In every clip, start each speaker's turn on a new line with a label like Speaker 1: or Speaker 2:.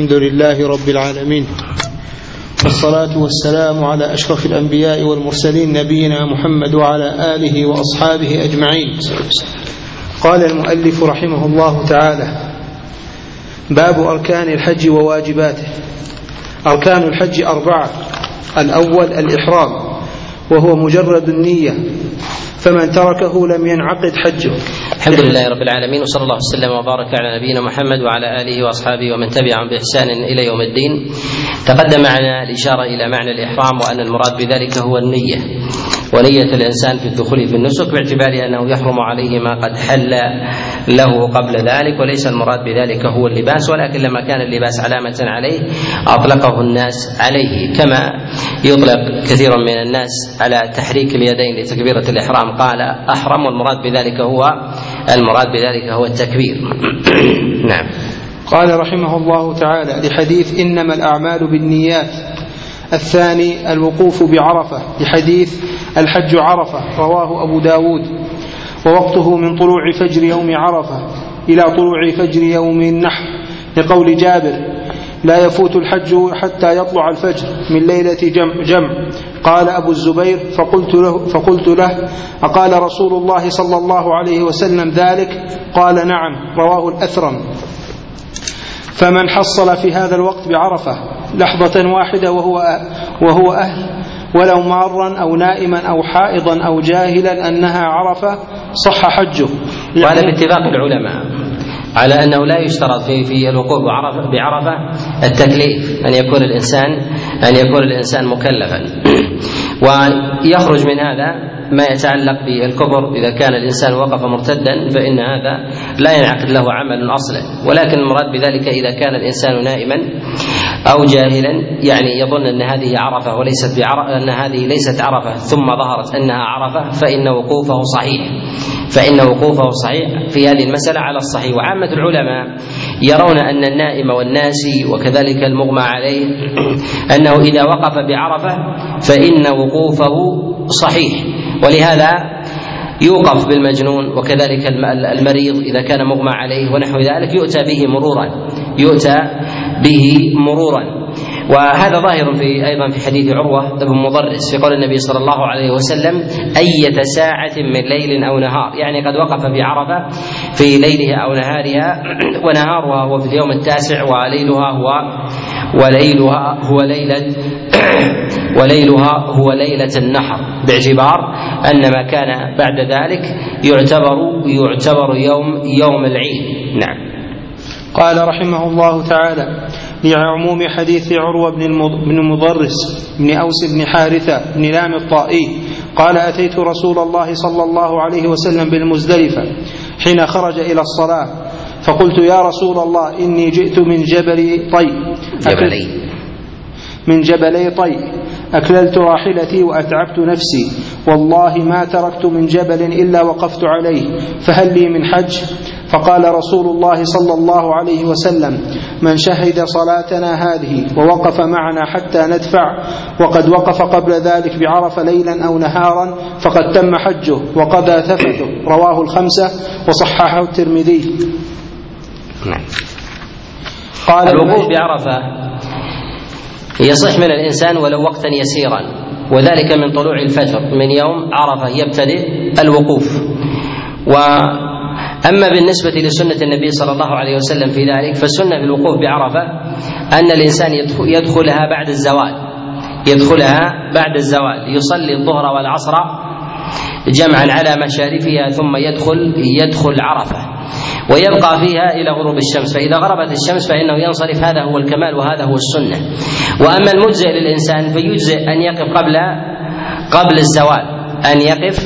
Speaker 1: الحمد لله رب العالمين. والصلاة والسلام على أشرف الأنبياء والمرسلين نبينا محمد وعلى آله وأصحابه أجمعين. قال المؤلف رحمه الله تعالى باب أركان الحج وواجباته. أركان الحج أربعة الأول الإحرام وهو مجرد النية فمن تركه لم ينعقد حجه.
Speaker 2: الحمد لله رب العالمين وصلى الله وسلم وبارك على نبينا محمد وعلى آله وأصحابه ومن تبعهم بإحسان إلى يوم الدين. تقدم معنا الإشارة إلى معنى الإحرام وأن المراد بذلك هو النية. ونية الإنسان في الدخول في النسك باعتبار أنه يحرم عليه ما قد حل له قبل ذلك وليس المراد بذلك هو اللباس ولكن لما كان اللباس علامة عليه أطلقه الناس عليه كما يطلق كثير من الناس على تحريك اليدين لتكبيرة الإحرام قال أحرم والمراد بذلك هو المراد بذلك هو التكبير. نعم.
Speaker 1: قال رحمه الله تعالى لحديث إنما الأعمال بالنيات. الثاني الوقوف بعرفة لحديث الحج عرفة رواه أبو داود. ووقته من طلوع فجر يوم عرفة إلى طلوع فجر يوم النحر لقول جابر. لا يفوت الحج حتى يطلع الفجر من ليلة جمع, جمع قال أبو الزبير فقلت له, فقلت له أقال رسول الله صلى الله عليه وسلم ذلك؟ قال نعم رواه الأثرم. فمن حصل في هذا الوقت بعرفة لحظة واحدة وهو وهو أهل ولو مارا أو نائما أو حائضا أو جاهلا أنها عرفة صح حجه.
Speaker 2: وهذا باتفاق العلماء على أنه لا يشترط في في الوقوف بعرفه بعرفة التكليف أن يكون الإنسان أن يكون الإنسان مكلفا. ويخرج من هذا ما يتعلق بالكفر إذا كان الإنسان وقف مرتدا فإن هذا لا ينعقد له عمل أصلا. ولكن المراد بذلك إذا كان الإنسان نائما أو جاهلا يعني يظن أن هذه عرفة وليست بعرفه أن هذه ليست عرفة ثم ظهرت أنها عرفة فإن وقوفه صحيح. فإن وقوفه صحيح في هذه المسألة على الصحيح. وعامة العلماء يرون أن النائم والناسي وكذلك المغمى عليه أنه إذا وقف بعرفة فإن وقوفه صحيح. ولهذا يوقف بالمجنون وكذلك المريض إذا كان مغمى عليه ونحو ذلك يؤتى به مرورا يؤتى به مرورا. وهذا ظاهر في أيضا في حديث عروة بن مضرس في قول النبي صلى الله عليه وسلم أية ساعة من ليل أو نهار، يعني قد وقف بعرفه في ليلها أو نهارها ونهارها هو في اليوم التاسع وليلها هو وليلها هو ليلة وليلها هو ليلة النحر باعتبار أن ما كان بعد ذلك يعتبر يعتبر يوم يوم العيد. نعم.
Speaker 1: قال رحمه الله تعالى لعموم حديث عروة بن مضرس بن أوس بن حارثة بن لام الطائي قال أتيت رسول الله صلى الله عليه وسلم بالمزدلفة حين خرج إلى الصلاة فقلت يا رسول الله إني جئت من جبل طي
Speaker 2: جبلي.
Speaker 1: من جبلي طي. أكللت راحلتي وأتعبت نفسي. والله ما تركت من جبل إلا وقفت عليه. فهل لي من حج؟ فقال رسول الله صلى الله عليه وسلم من شهد صلاتنا هذه ووقف معنا حتى ندفع وقد وقف قبل ذلك بعرف ليلا أو نهارا فقد تم حجه وقضى ثفته. رواه الخمسة وصححه الترمذي.
Speaker 2: نعم. قال الوقوف بعرفة. يصح من الإنسان ولو وقتا يسيرا. وذلك من طلوع الفجر من يوم عرفة يبتدئ الوقوف. و أما بالنسبة لسنة النبي صلى الله عليه وسلم في ذلك فالسنة في الوقوف بعرفة أن الإنسان يدخلها بعد الزوال. يدخلها بعد الزوال. يصلي الظهر والعصر جمعا على مشارفها ثم يدخل يدخل عرفة. ويبقى فيها إلى غروب الشمس. فإذا غربت الشمس فإنه ينصرف. هذا هو الكمال وهذا هو السنة. وأما المجزئ للإنسان فيجزئ أن يقف قبل قبل الزوال. أن يقف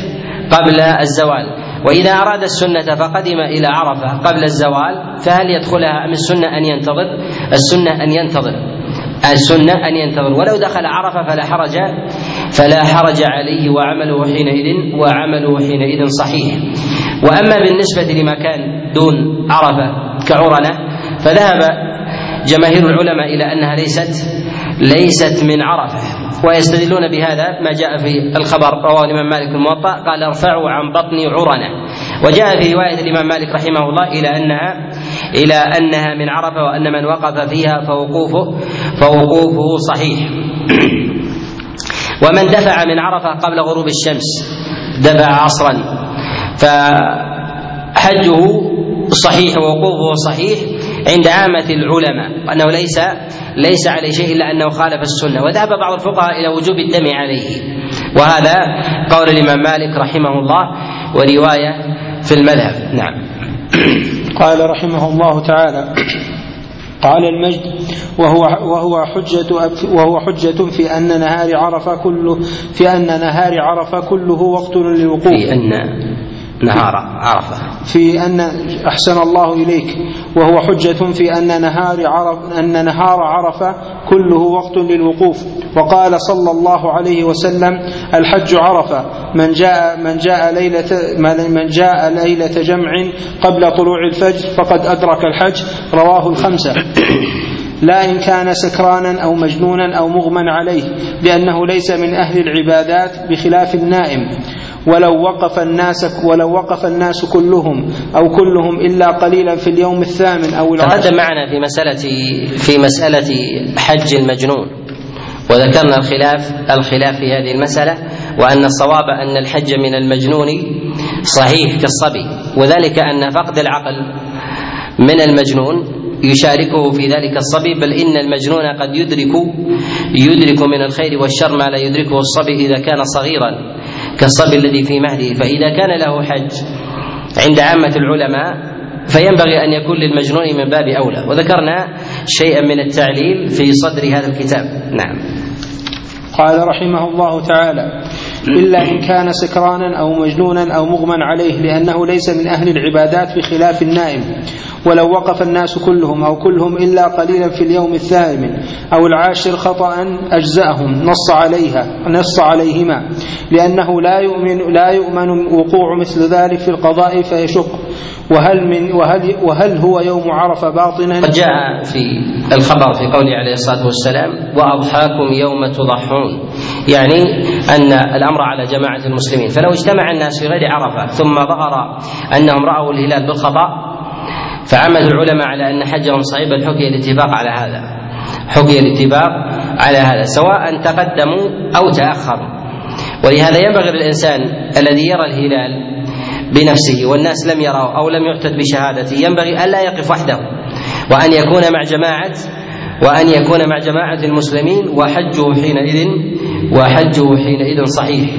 Speaker 2: قبل الزوال. وإذا أراد السنة فقدم إلى عرفة قبل الزوال. فهل يدخلها أم السنة أن ينتظر؟ السنة أن ينتظر. السنة أن ينتظر ولو دخل عرفة فلا حرج فلا حرج عليه وعمله حينئذ وعمله حينئذ صحيح. وأما بالنسبة لما كان دون عرفة كعرنة فذهب جماهير العلماء إلى أنها ليست ليست من عرفة. ويستدلون بهذا ما جاء في الخبر رواه الإمام مالك في الموطأ قال ارفعوا عن بطن عرنة. وجاء في رواية الإمام مالك رحمه الله إلى أنها إلى أنها من عرفة وأن من وقف فيها فوقوفه فوقوفه صحيح. ومن دفع من عرفة قبل غروب الشمس دفع عصرا. فحجه صحيح ووقوفه صحيح عند عامة العلماء وأنه ليس ليس عليه شيء إلا أنه خالف السنة. وذهب بعض الفقهاء إلى وجوب الدم عليه. وهذا قول الإمام مالك رحمه الله ورواية في المذهب. نعم.
Speaker 1: قال رحمه الله تعالى قال المجد وهو وهو حجة وهو حجة في أن نهار عرفة كله في أن نهار عرفة كله وقت للوقوف.
Speaker 2: في أن نهار عرفة.
Speaker 1: في أن أحسن الله إليك وهو حجة في أن نهار عرف أن نهار عرفة كله وقت للوقوف. وقال صلى الله عليه وسلم الحج عرفة. من جاء من جاء ليلة من جاء ليلة جمع قبل طلوع الفجر فقد أدرك الحج. رواه الخمسة. لا إن كان سكرانا أو مجنونا أو مغمى عليه لأنه ليس من أهل العبادات بخلاف النائم. ولو وقف الناس ولو وقف الناس كلهم أو كلهم إلا قليلا في اليوم الثامن أو العاشر
Speaker 2: تقدم معنا في مسألة في مسألة حج المجنون. وذكرنا الخلاف الخلاف في هذه المسألة وأن الصواب أن الحج من المجنون صحيح كالصبي وذلك أن فقد العقل من المجنون يشاركه في ذلك الصبي بل إن المجنون قد يدرك يدرك من الخير والشر ما لا يدركه الصبي إذا كان صغيرا. كالصبي الذي في مهده فإذا كان له حج عند عامة العلماء فينبغي أن يكون للمجنون من باب أولى. وذكرنا شيئا من التعليل في صدر هذا الكتاب. نعم.
Speaker 1: قال رحمه الله تعالى إلا إن كان سكرانا أو مجنونا أو مغمى عليه لأنه ليس من أهل العبادات بخلاف النائم. ولو وقف الناس كلهم أو كلهم إلا قليلا في اليوم الثامن أو العاشر خطأ أجزأهم نص عليها نص عليهما. لأنه لا يؤمن لا يؤمن وقوع مثل ذلك في القضاء فيشق. وهل من وهل وهل هو يوم عرفة باطنا؟
Speaker 2: قد جاء في الخبر في قوله عليه الصلاة والسلام وأضحاكم يوم تضحون يعني أن الأمر على جماعة المسلمين. فلو اجتمع الناس في غير عرفة ثم ظهر أنهم رأوا الهلال بالخطأ فعمد العلماء على أن حجهم صحيح بل حكي الاتفاق على هذا. حكي الاتفاق على هذا سواء تقدموا أو تأخروا. ولهذا ينبغي للإنسان الذي يرى الهلال بنفسه والناس لم يروا أو لم يعتد بشهادته ينبغي ألا يقف وحده وأن يكون مع جماعة وأن يكون مع جماعة المسلمين وحجه حينئذ وحجه حينئذ صحيح.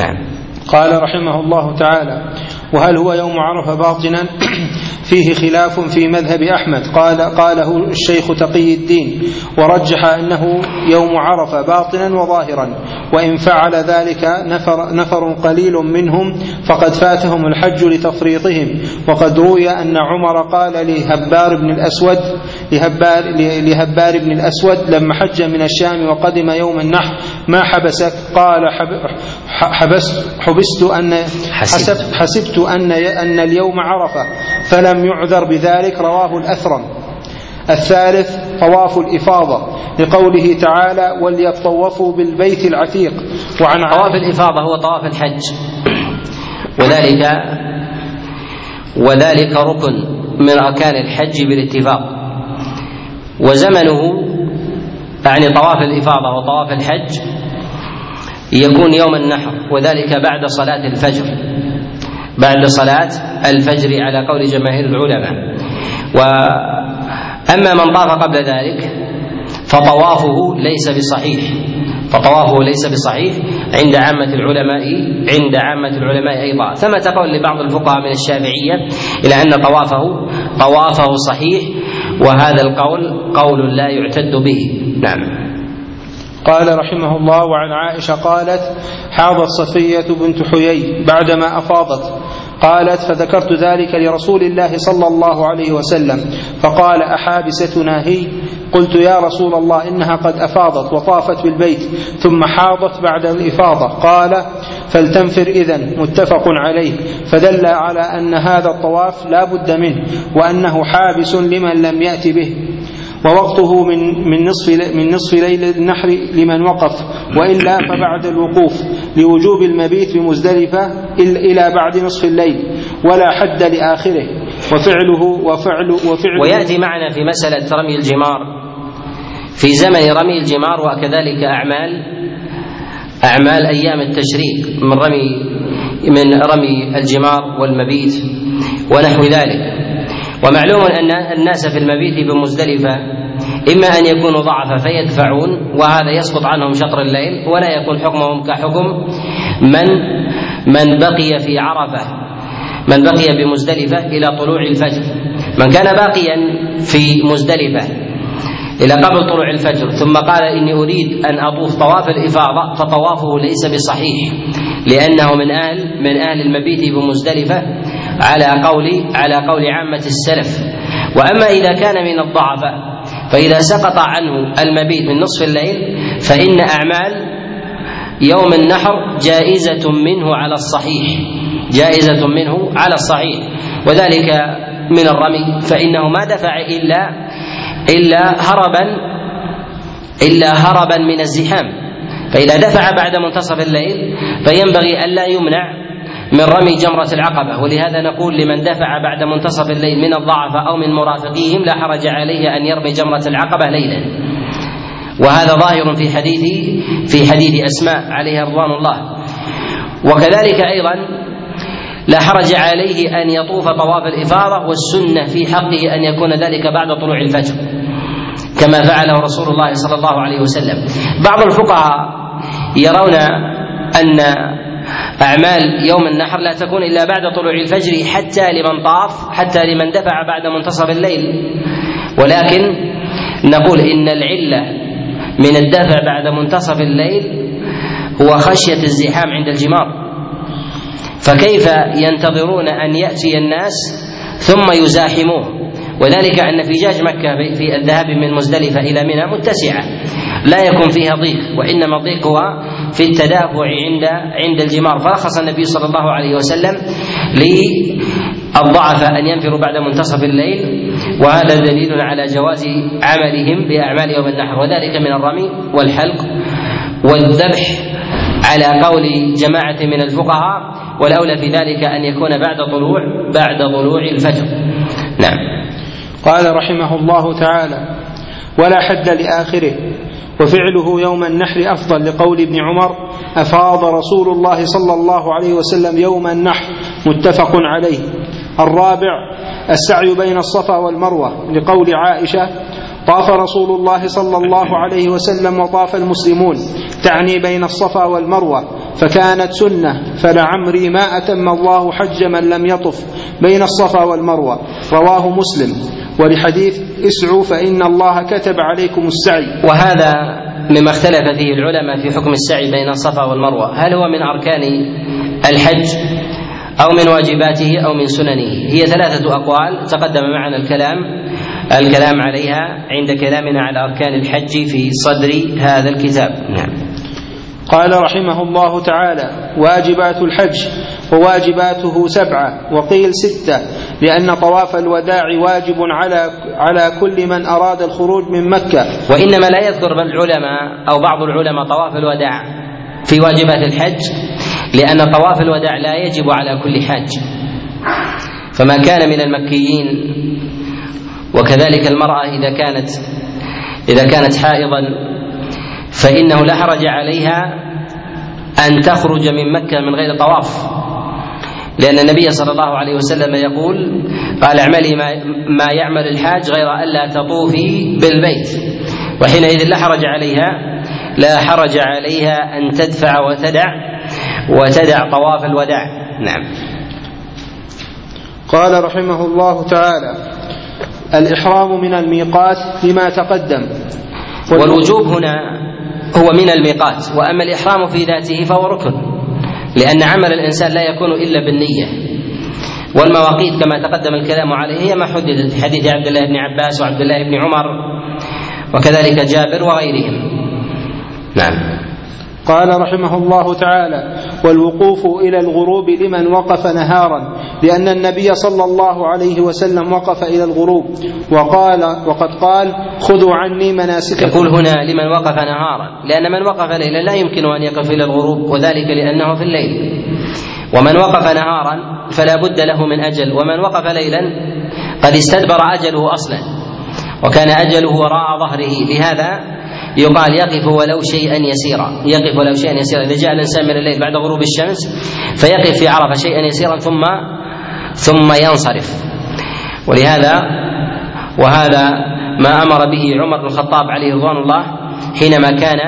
Speaker 2: نعم.
Speaker 1: قال رحمه الله تعالى وهل هو يوم عرفة باطنا؟ فيه خلاف في مذهب أحمد. قال قاله الشيخ تقي الدين ورجح أنه يوم عرفة باطنا وظاهرا وإن فعل ذلك نفر, نفر قليل منهم فقد فاتهم الحج لتفريطهم. وقد روي أن عمر قال لهبار بن الأسود لهبار, لهبار بن الأسود لما حج من الشام وقدم يوم النحر ما حبسك قال حبست حبست أن حسبت, حسبت أن أن اليوم عرفة فلم يعذر بذلك رواه الأثرم. الثالث طواف الإفاضة لقوله تعالى وليطوفوا بالبيت العتيق
Speaker 2: وعن طواف الإفاضة هو طواف الحج. وذلك وذلك ركن من أركان الحج بالاتفاق. وزمنه يعني طواف الإفاضة وطواف الحج يكون يوم النحر وذلك بعد صلاة الفجر. بعد صلاة الفجر على قول جماهير العلماء. وأما من طاف قبل ذلك فطوافه ليس بصحيح. فطوافه ليس بصحيح عند عامة العلماء عند عامة العلماء أيضا. ثمة قول لبعض الفقهاء من الشافعية إلى أن طوافه طوافه صحيح وهذا القول قول لا يعتد به. نعم.
Speaker 1: قال رحمه الله وعن عائشة قالت حاضت صفية بنت حيي بعدما أفاضت. قالت فذكرت ذلك لرسول الله صلى الله عليه وسلم. فقال أحابستنا هي قلت يا رسول الله إنها قد أفاضت وطافت بالبيت ثم حاضت بعد الإفاضة. قال فلتنفر إذا. متفق عليه. فدل على أن هذا الطواف لا بد منه وأنه حابس لمن لم يأت به. ووقته من من نصف من نصف ليل النحر لمن وقف وإلا فبعد الوقوف لوجوب المبيت بمزدلفة إلى بعد نصف الليل ولا حد لآخره. وفعله وفعل وفعل
Speaker 2: ويأتي معنا في مسألة رمي الجمار. في زمن رمي الجمار وكذلك أعمال أعمال أيام التشريق من رمي من رمي الجمار والمبيت ونحو ذلك. ومعلوم أن الناس في المبيت بمزدلفة إما أن يكونوا ضعفا فيدفعون وهذا يسقط عنهم شطر الليل ولا يكون حكمهم كحكم. من من بقي في عرفة من بقي بمزدلفة إلى طلوع الفجر. من كان باقيا في مزدلفة إلى قبل طلوع الفجر ثم قال إني أريد أن أطوف طواف الإفاضة فطوافه ليس بصحيح لأنه من أهل من أهل المبيت بمزدلفة. على قول على قول عامة السلف. وأما إذا كان من الضعفاء فإذا سقط عنه المبيت من نصف الليل فإن أعمال يوم النحر جائزة منه على الصحيح. جائزة منه على الصحيح. وذلك من الرمي فإنه ما دفع إلا إلا هربا إلا هربا من الزحام. فإذا دفع بعد منتصف الليل فينبغي ألا يمنع من رمي جمرة العقبة ولهذا نقول لمن دفع بعد منتصف الليل من الضعفاء أو من مرافقيهم لا حرج عليه أن يرمي جمرة العقبة ليلا. وهذا ظاهر في حديث في حديث أسماء عليها رضوان الله. وكذلك أيضا لا حرج عليه أن يطوف طواف الإفاضة والسنة في حقه أن يكون ذلك بعد طلوع الفجر كما فعله رسول الله صلى الله عليه وسلم. بعض الفقهاء يرون أن أعمال يوم النحر لا تكون إلا بعد طلوع الفجر حتى لمن طاف حتى لمن دفع بعد منتصف الليل. ولكن نقول إن العلة من الدفع بعد منتصف الليل هو خشية الزحام عند الجمار. فكيف ينتظرون أن يأتي الناس ثم يزاحموه؟ وذلك أن فجاج مكة في الذهاب من مزدلفة إلى منى متسعة. لا يكون فيها ضيق وإنما الضيق هو في التدافع عند عند الجمار. فرخص النبي صلى الله عليه وسلم للضعفاء أن ينفروا بعد منتصف الليل وهذا دليل على جواز عملهم بأعمال يوم النحر. وذلك من الرمي والحلق والذبح على قول جماعة من الفقهاء والأولى في ذلك أن يكون بعد طلوع بعد طلوع الفجر. نعم.
Speaker 1: قال رحمه الله تعالى ولا حد لآخره. وفعله يوم النحر أفضل لقول ابن عمر أفاض رسول الله صلى الله عليه وسلم يوم النحر. متفق عليه. الرابع السعي بين الصفا والمروة. لقول عائشة طاف رسول الله صلى الله عليه وسلم وطاف المسلمون. تعني بين الصفا والمروة. فكانت سنة فلعمري ما أتم الله حج من لم يطف بين الصفا والمروة. رواه مسلم. ولحديث اسعوا فإن الله كتب عليكم السعي.
Speaker 2: وهذا مما اختلف فيه العلماء في حكم السعي بين الصفا والمروة. هل هو من أركان الحج أو من واجباته أو من سننه؟ هي ثلاثة أقوال. تقدم معنا الكلام الكلام عليها عند كلامنا على أركان الحج في صدر هذا الكتاب. نعم.
Speaker 1: قال رحمه الله تعالى واجبات الحج وواجباته سبعة وقيل ستة لأن طواف الوداع واجب على على كل من أراد الخروج من مكة.
Speaker 2: وإنما لا يذكر العلماء أو بعض العلماء طواف الوداع في واجبات الحج لأن طواف الوداع لا يجب على كل حاج. فما كان من المكيين وكذلك المرأة إذا كانت إذا كانت حائضا فإنه لا حرج عليها أن تخرج من مكة من غير طواف. لأن النبي صلى الله عليه وسلم يقول قال اعملي ما, ما يعمل الحاج غير ألا تطوفي بالبيت. وحينئذ لا حرج عليها لا حرج عليها أن تدفع وتدع وتدع طواف الوداع. نعم.
Speaker 1: قال رحمه الله تعالى الإحرام من الميقات لما تقدم.
Speaker 2: والوجوب هنا هو من الميقات وأما الإحرام في ذاته فهو ركن لأن عمل الإنسان لا يكون إلا بالنية. والمواقيت كما تقدم الكلام عليه هي ما حددت في حديث عبد الله بن عباس وعبد الله بن عمر وكذلك جابر وغيرهم. نعم.
Speaker 1: قال رحمه الله تعالى والوقوف إلى الغروب لمن وقف نهارا لأن النبي صلى الله عليه وسلم وقف إلى الغروب. وقال وقد قال خذوا عني مناسككم.
Speaker 2: يقول هنا لمن وقف نهارا. لأن من وقف ليلا لا يمكن أن يقف إلى الغروب وذلك لأنه في الليل. ومن وقف نهارا فلا بد له من أجل ومن وقف ليلا قد استدبر أجله أصلا وكان أجله وراء ظهره. لهذا يقال يقف ولو شيئا يسيرا. يقف ولو شيئا يسيرا. إذا جاء الإنسان من الليل بعد غروب الشمس فيقف في عرفة شيئا يسيرا ثم ثم ينصرف. ولهذا وهذا ما أمر به عمر بن الخطاب عليه رضوان الله حينما كان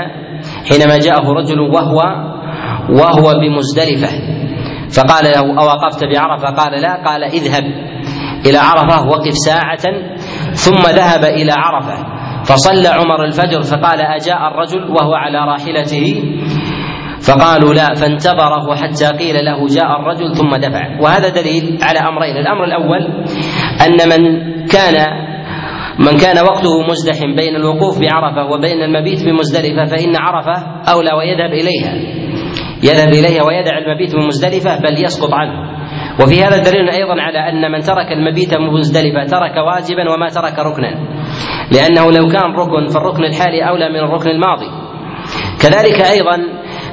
Speaker 2: حينما جاءه رجل وهو وهو بمزدلفة. فقال له أوقفت بعرفة؟ قال لا. قال اذهب إلى عرفة وقف ساعة ثم ذهب إلى عرفة. فصلى عمر الفجر فقال أجاء الرجل وهو على راحلته؟ فقالوا لا فانتظره حتى قيل له جاء الرجل ثم دفع. وهذا دليل على أمرين. الأمر الأول أن من كان من كان وقته مزدحم بين الوقوف بعرفة وبين المبيت بمزدلفة فإن عرفة أولى ويذهب إليها. يذهب إليها ويدع المبيت بمزدلفة بل يسقط عنه. وفي هذا دليل أيضا على أن من ترك المبيت بمزدلفة ترك واجبا وما ترك ركنا. لأنه لو كان ركن فالركن الحالي أولى من الركن الماضي. كذلك أيضا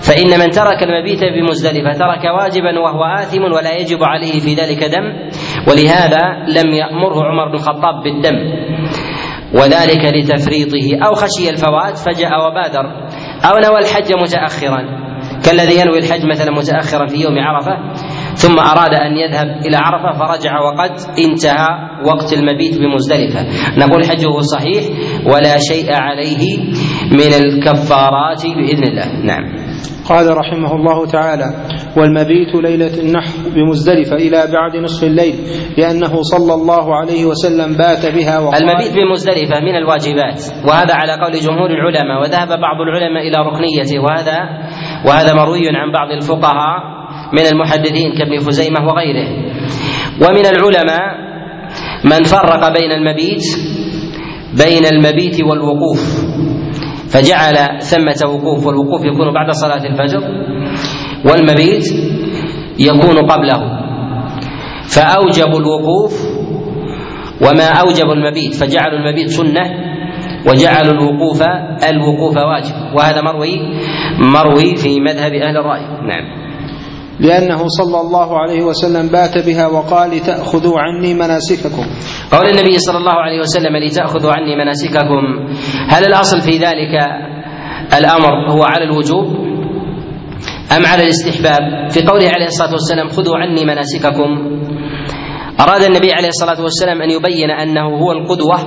Speaker 2: فإن من ترك المبيت بمزدلفة ترك واجبا وهو آثم ولا يجب عليه في ذلك دم ولهذا لم يأمره عمر بن الخطاب بالدم. وذلك لتفريطه. أو خشي الفوات فجاء وبادر. أو نوى الحج متأخرا. كالذي ينوي الحج مثلا متأخرا في يوم عرفة ثم أراد أن يذهب إلى عرفة فرجع وقد انتهى وقت المبيت بمزدلفة. نقول حجه صحيح ولا شيء عليه من الكفارات بإذن الله. نعم.
Speaker 1: قال رحمه الله تعالى والمبيت ليلة النحر بمزدلفة إلى بعد نصف الليل لأنه صلى الله عليه وسلم بات بها
Speaker 2: وقال المبيت بمزدلفة من الواجبات وهذا على قول جمهور العلماء وذهب بعض العلماء إلى ركنيته وهذا وهذا مروي عن بعض الفقهاء من المحدثين كابن خزيمة وغيره. ومن العلماء من فرق بين المبيت بين المبيت والوقوف فجعل ثمة وقوف والوقوف يكون بعد صلاة الفجر والمبيت يكون قبله. فأوجبوا الوقوف وما أوجبوا المبيت فجعلوا المبيت سنة وجعلوا الوقوف الوقوف واجب. وهذا مروي مروي في مذهب أهل الرأي. نعم.
Speaker 1: لأنه صلى الله عليه وسلم بات بها وقال لتأخذوا عني مناسككم.
Speaker 2: قول النبي صلى الله عليه وسلم لتأخذوا عني مناسككم. هل الأصل في ذلك الأمر هو على الوجوب أم على الاستحباب؟ في قوله عليه الصلاة والسلام خذوا عني مناسككم. أراد النبي عليه الصلاة والسلام أن يبين أنه هو القدوة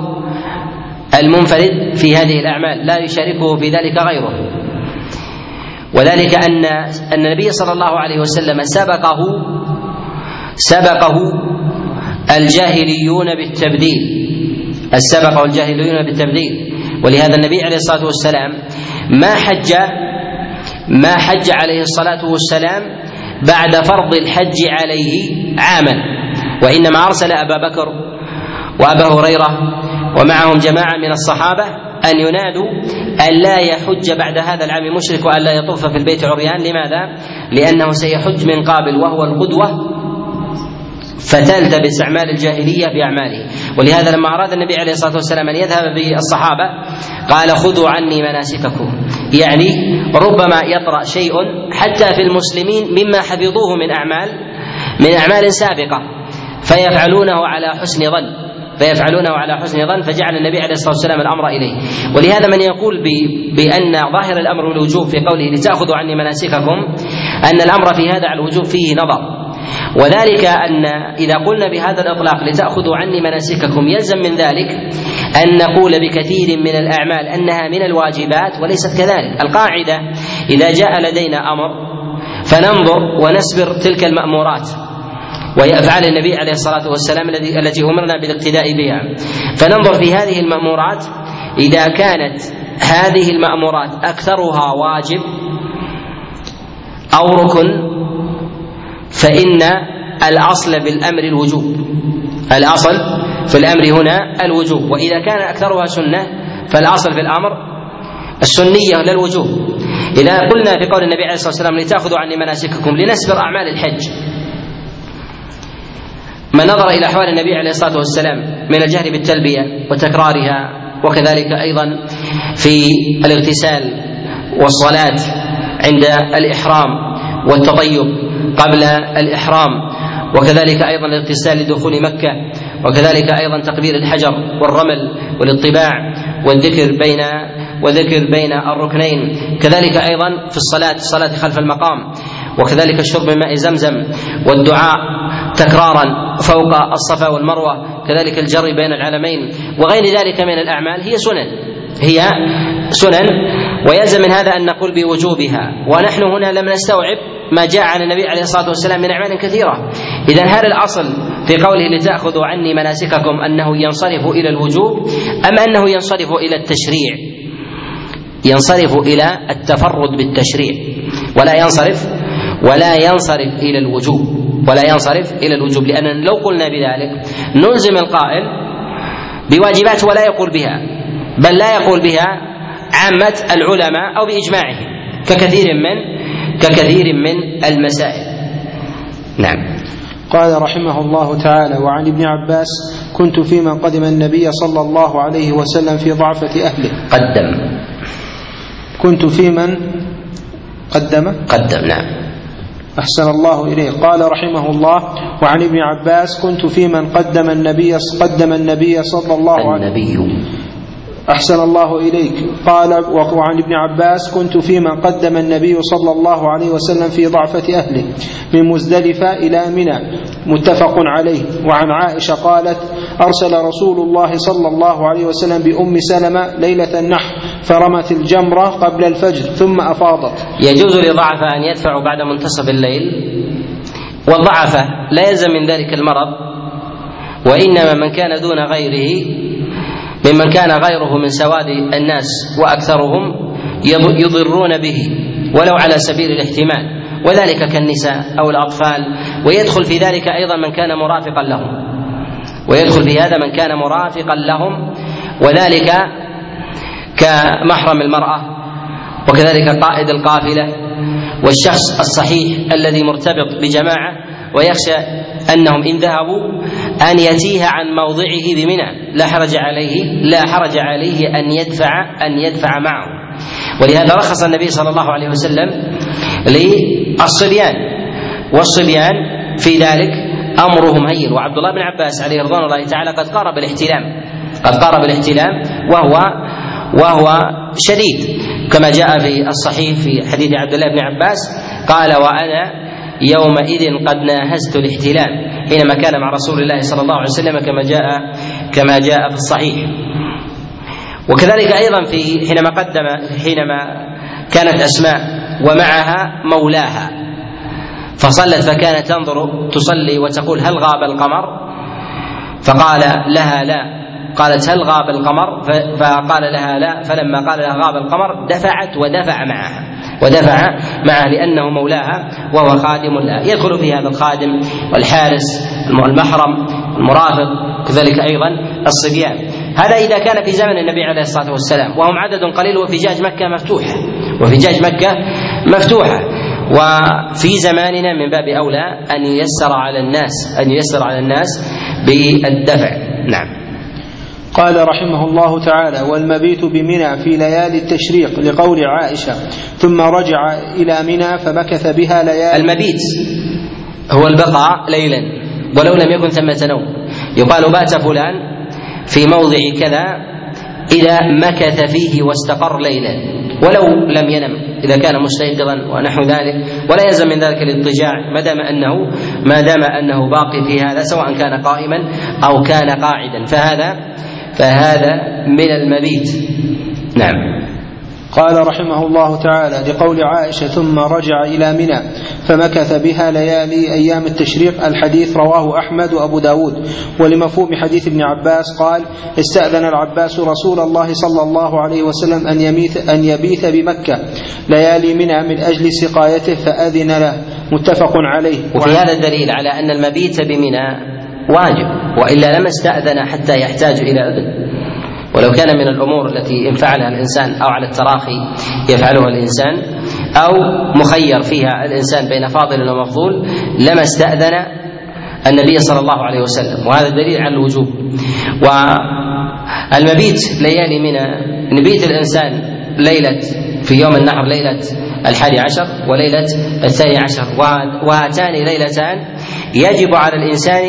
Speaker 2: المنفرد في هذه الأعمال لا يشاركه في ذلك غيره. وذلك أن أن النبي صلى الله عليه وسلم سبقه سبقه الجاهليون بالتبديل. سبقه الجاهليون بالتبديل. ولهذا النبي عليه الصلاة والسلام ما حج ما حج عليه الصلاة والسلام بعد فرض الحج عليه عاما. وإنما أرسل أبا بكر وأبا هريرة ومعهم جماعة من الصحابة أن ينادوا أن لا يحج بعد هذا العام مشرك وأن لا يطوف في البيت عريان. لماذا؟ لأنه سيحج من قابل وهو القدوة فتلتبس أعمال الجاهلية بأعماله. ولهذا لما أراد النبي عليه الصلاة والسلام أن يذهب بالصحابة قال خذوا عني مناسككم. يعني ربما يطرأ شيء حتى في المسلمين مما حفظوه من أعمال من أعمال سابقة فيفعلونه على حسن ظن. فيفعلونه على حسن ظن فجعل النبي عليه الصلاة والسلام الأمر إليه. ولهذا من يقول بأن ظاهر الأمر الوجوب في قوله لتأخذوا عني مناسككم أن الأمر في هذا على الوجوب فيه نظر. وذلك أن إذا قلنا بهذا الإطلاق لتأخذوا عني مناسككم يلزم من ذلك أن نقول بكثير من الأعمال أنها من الواجبات وليست كذلك. القاعدة إذا جاء لدينا أمر فننظر ونسبر تلك المأمورات. وهي افعال النبي عليه الصلاة والسلام الذي التي أمرنا بالاقتداء بها. فننظر في هذه المأمورات. إذا كانت هذه المأمورات أكثرها واجب أو ركن فإن الأصل في الأمر الوجوب. الأصل في الأمر هنا الوجوب. وإذا كان أكثرها سنة فالأصل في الأمر السنية لا الوجوب إذا قلنا في قول النبي عليه الصلاة والسلام لتأخذوا عني مناسككم لنسبر أعمال الحج. من نظر إلى أحوال النبي عليه الصلاة والسلام من الجهر بالتلبية وتكرارها وكذلك أيضا في الاغتسال والصلاة عند الإحرام والتطيب قبل الإحرام وكذلك أيضا الاغتسال لدخول مكة وكذلك أيضا تقبيل الحجر والرمل والاطباع والذكر بين وذكر بين الركنين كذلك أيضا في الصلاة الصلاة خلف المقام. وكذلك شرب ماء زمزم والدعاء تكرارا فوق الصفا والمروة كذلك الجري بين العلمين وغير ذلك من الأعمال هي سنن هي سنن ويلزم من هذا أن نقول بوجوبها. ونحن هنا لم نستوعب ما جاء عن النبي عليه الصلاة والسلام من أعمال كثيرة. إذا هل الأصل في قوله لتأخذوا عني مناسككم أنه ينصرف إلى الوجوب أم أنه ينصرف إلى التشريع؟ ينصرف إلى التفرد بالتشريع. ولا ينصرف ولا ينصرف إلى الوجوب ولا ينصرف إلى الوجوب لأن لو قلنا بذلك نلزم القائل بواجبات ولا يقول بها بل لا يقول بها عامة العلماء أو باجماعهم ككثير من ككثير من المسائل. نعم.
Speaker 1: قال رحمه الله تعالى وعن ابن عباس كنت في من قدم النبي صلى الله عليه وسلم في ضعفة أهله.
Speaker 2: قدم.
Speaker 1: كنت في من قدم؟
Speaker 2: قدم نعم.
Speaker 1: أحسن الله إليه. قال رحمه الله وعن ابن عباس كنت في من قدم النبي قدم النبي صلى الله عليه
Speaker 2: النبي.
Speaker 1: أحسن الله إليك. قال وعن ابن عباس كنت في من قدم النبي صلى الله عليه وسلم في ضعفة أهله من مزدلفة إلى منى. متفق عليه. وعن عائشة قالت أرسل رسول الله صلى الله عليه وسلم بأم سلمة ليلة النحر فرمت الجمرة قبل الفجر ثم أفاضت.
Speaker 2: يجوز لضعف أن يدفعوا بعد منتصف الليل؟ والضعفة لا يلزم من ذلك المرض وإنما من كان دون غيره ممن كان غيره من سواد الناس وأكثرهم يضرون به ولو على سبيل الاحتمال. وذلك كالنساء أو الأطفال. ويدخل في ذلك أيضا من كان مرافقا لهم. ويدخل في هذا من كان مرافقا لهم. وذلك كمحرم المرأة. وكذلك قائد القافلة. والشخص الصحيح الذي مرتبط بجماعة. ويخشى أنهم إن ذهبوا أن يتيه عن موضعه بمنى. لا حرج عليه لا حرج عليه أن يدفع أن يدفع معه. ولهذا رخص النبي صلى الله عليه وسلم للصبيان. والصبيان في ذلك أمرهم هين. وعبد الله بن عباس عليه رضوان الله تعالى قد قارب الاحتلام قد قارب الاحتلام وهو وهو شديد. كما جاء في الصحيح في حديث عبد الله بن عباس قال وأنا يومئذ قد ناهزت الاحتلام حينما كان مع رسول الله صلى الله عليه وسلم كما جاء كما جاء في الصحيح. وكذلك أيضا في حينما قدم حينما كانت أسماء ومعها مولاها. فصلت فكانت تنظر تصلي وتقول هل غاب القمر؟ فقال لها لا. قالت هل غاب القمر؟ فقال لها لا. فلما قال لها غاب القمر دفعت ودفع معها. ودفع معه لأنه مولاها وهو خادم لها يدخل في هذا الخادم والحارس المحرم المرافق كذلك أيضا الصبيان. هذا إذا كان في زمن النبي عليه الصلاة والسلام. وهم عدد قليل وفجاج مكة مفتوحة. وفجاج مكة مفتوحة. وفي زماننا من باب أولى أن ييسر على الناس أن ييسر على الناس بالدفع. نعم.
Speaker 1: قال رحمه الله تعالى والمبيت بمنى في ليالي التشريق لقول عائشة ثم رجع إلى منى فمكث بها ليالي
Speaker 2: المبيت هو البقاء ليلا ولو لم يكن ثمة نوم يقال بات فلان في موضع كذا إذا مكث فيه واستقر ليلا ولو لم ينم إذا كان مستيقظا ونحو ذلك ولا يلزم من ذلك الاضطجاع ما دام أنه ما دام أنه باقي في هذا سواء كان قائما أو كان قاعدا. فهذا فهذا من المبيت. نعم.
Speaker 1: قال رحمه الله تعالى لقول عائشة ثم رجع إلى منى فمكث بها ليالي أيام التشريق. الحديث رواه أحمد وأبو داود. ولمفهوم حديث ابن عباس قال استأذن العباس رسول الله صلى الله عليه وسلم أن يميت أن يبيت بمكة. ليالي منى من أجل سقايته فأذن له. متفق عليه.
Speaker 2: وفي هذا الدليل على أن المبيت بمنى واجب وإلا لما استاذن حتى يحتاج إلى إذن. ولو كان من الأمور التي ان فعلها الإنسان أو على التراخي يفعلها الإنسان أو مخير فيها الإنسان بين فاضل ومفضول لما استاذن النبي صلى الله عليه وسلم. وهذا دليل على الوجوب. والمبيت ليالي من نبيت الإنسان ليلة في يوم النحر ليلة الحادي عشر وليلة الثاني عشر. وهاتان ليلتان يجب على الإنسان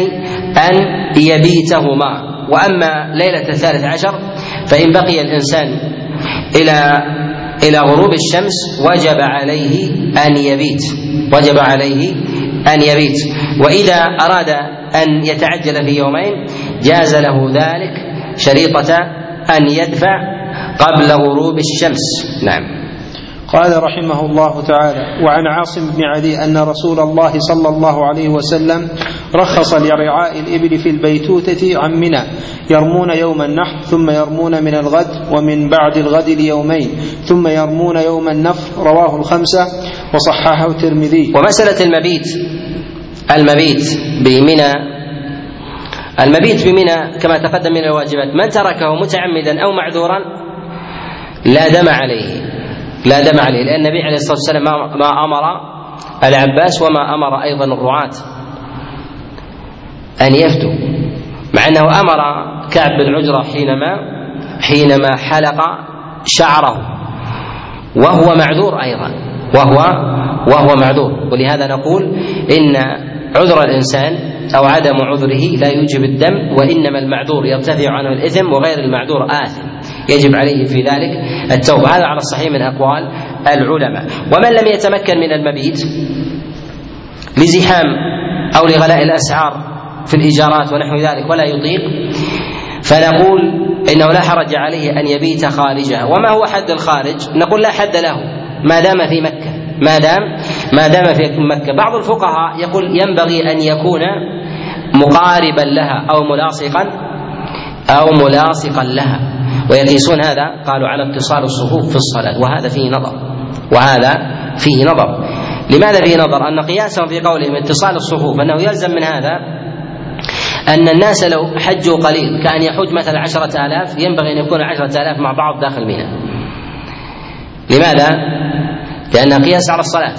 Speaker 2: أن يبيتهما. وأما ليلة الثالث عشر فإن بقي الإنسان إلى إلى غروب الشمس وجب عليه أن يبيت. وجب عليه أن يبيت. وإذا أراد أن يتعجل في يومين جاز له ذلك شريطة أن يدفع قبل غروب الشمس. نعم.
Speaker 1: قال رحمه الله تعالى وعن عاصم بن علي أن رسول الله صلى الله عليه وسلم رخص لرعاء الإبل في البيتوتة عن منى يرمون يوم النحر ثم يرمون من الغد ومن بعد الغد ليومين ثم يرمون يوم النفر رواه الخمسة وصححه الترمذي.
Speaker 2: ومسألة المبيت المبيت بمنى المبيت بمنى كما تقدم من الواجبات من تركه متعمدا أو معذورا لا دم عليه. لا دم عليه لأن النبي عليه الصلاة والسلام ما أمر العباس وما أمر أيضا الرعاة أن يفتوا مع أنه أمر كعب بن عجرة حينما حينما حلق شعره وهو معذور أيضا وهو وهو معذور. ولهذا نقول إن عذر الإنسان أو عدم عذره لا يوجب الدم وإنما المعذور يرتفع عنه الإثم وغير المعذور آثم. يجب عليه في ذلك التوبة. هذا على الصحيح من أقوال العلماء. ومن لم يتمكن من المبيت لزحام أو لغلاء الأسعار في الإيجارات ونحو ذلك ولا يطيق فنقول إنه لا حرج عليه أن يبيت خارجها وما هو حد الخارج؟ نقول لا حد له ما دام في مكة. ما دام ما دام في مكة. بعض الفقهاء يقول ينبغي أن يكون مقاربا لها أو ملاصقا أو ملاصقا لها. ويقيسون هذا؟ قالوا على اتصال الصفوف في الصلاة. وهذا فيه نظر. وهذا فيه نظر. لماذا فيه نظر؟ أن قياسهم في قولهم اتصال الصفوف أنه يلزم من هذا أن الناس لو حجوا قليل كأن يحج مثلا عشرة آلاف ينبغي أن يكون عشرة آلاف مع بعض داخل منى لماذا؟ لأنها قياس على الصلاة.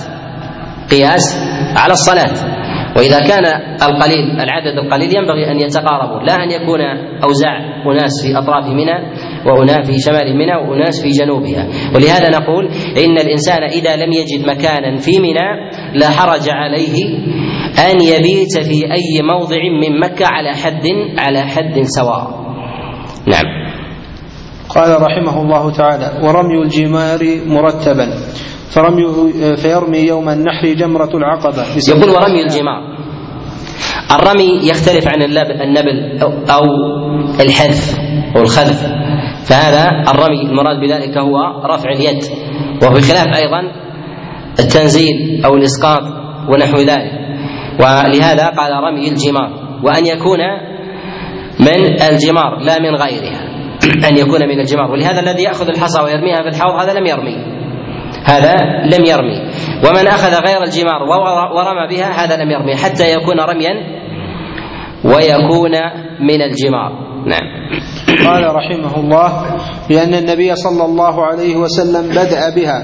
Speaker 2: قياس على الصلاة. وإذا كان القليل العدد القليل ينبغي أن يتقاربوا لا أن يكون أوزاع أناس في أطراف منى وأناس في شمال منى وأناس في جنوبها. ولهذا نقول إن الإنسان إذا لم يجد مكانا في منى لا حرج عليه أن يبيت في أي موضع من مكة على حد على حد سواء. نعم.
Speaker 1: قال رحمه الله تعالى ورمي الجمار مرتبا. فرمي فيرمي يوم النحر جمرة العقبة.
Speaker 2: يقول ورمي الجمار الرمي يختلف عن النبل أو الحذف أو الخذف. فهذا الرمي المراد بذلك هو رفع اليد. وهو بخلاف أيضا التنزيل أو الإسقاط ونحو ذلك. ولهذا قال رمي الجمار. وأن يكون من الجمار لا من غيرها. أن يكون من الجمار. ولهذا الذي يأخذ الحصى ويرميها في الحوض هذا لم يرمي. هذا لم يرمي. ومن أخذ غير الجمار ورمى بها هذا لم يرمي حتى يكون رميا ويكون من الجمار. نعم.
Speaker 1: قال رحمه الله لأن النبي صلى الله عليه وسلم بدأ بها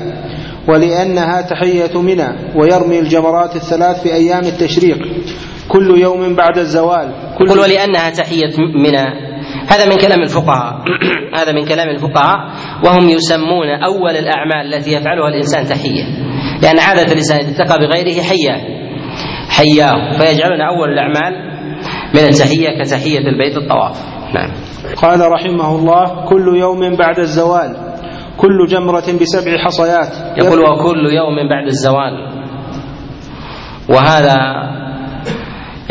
Speaker 1: ولأنها تحية منى ويرمي الجمرات الثلاث في أيام التشريق كل يوم بعد الزوال
Speaker 2: كل قل ولأنها تحية منى. هذا من كلام الفقهاء. هذا من كلام الفقهاء. وهم يسمون أول الأعمال التي يفعلها الإنسان تحية. لأن عادة الإنسان إذا اتقى بغيره حياه. حياه. فيجعلون أول الأعمال من التحية كتحية البيت الطواف. نعم.
Speaker 1: قال رحمه الله كل يوم بعد الزوال. كل جمرة بسبع حصيات.
Speaker 2: يقول وكل يوم بعد الزوال. وهذا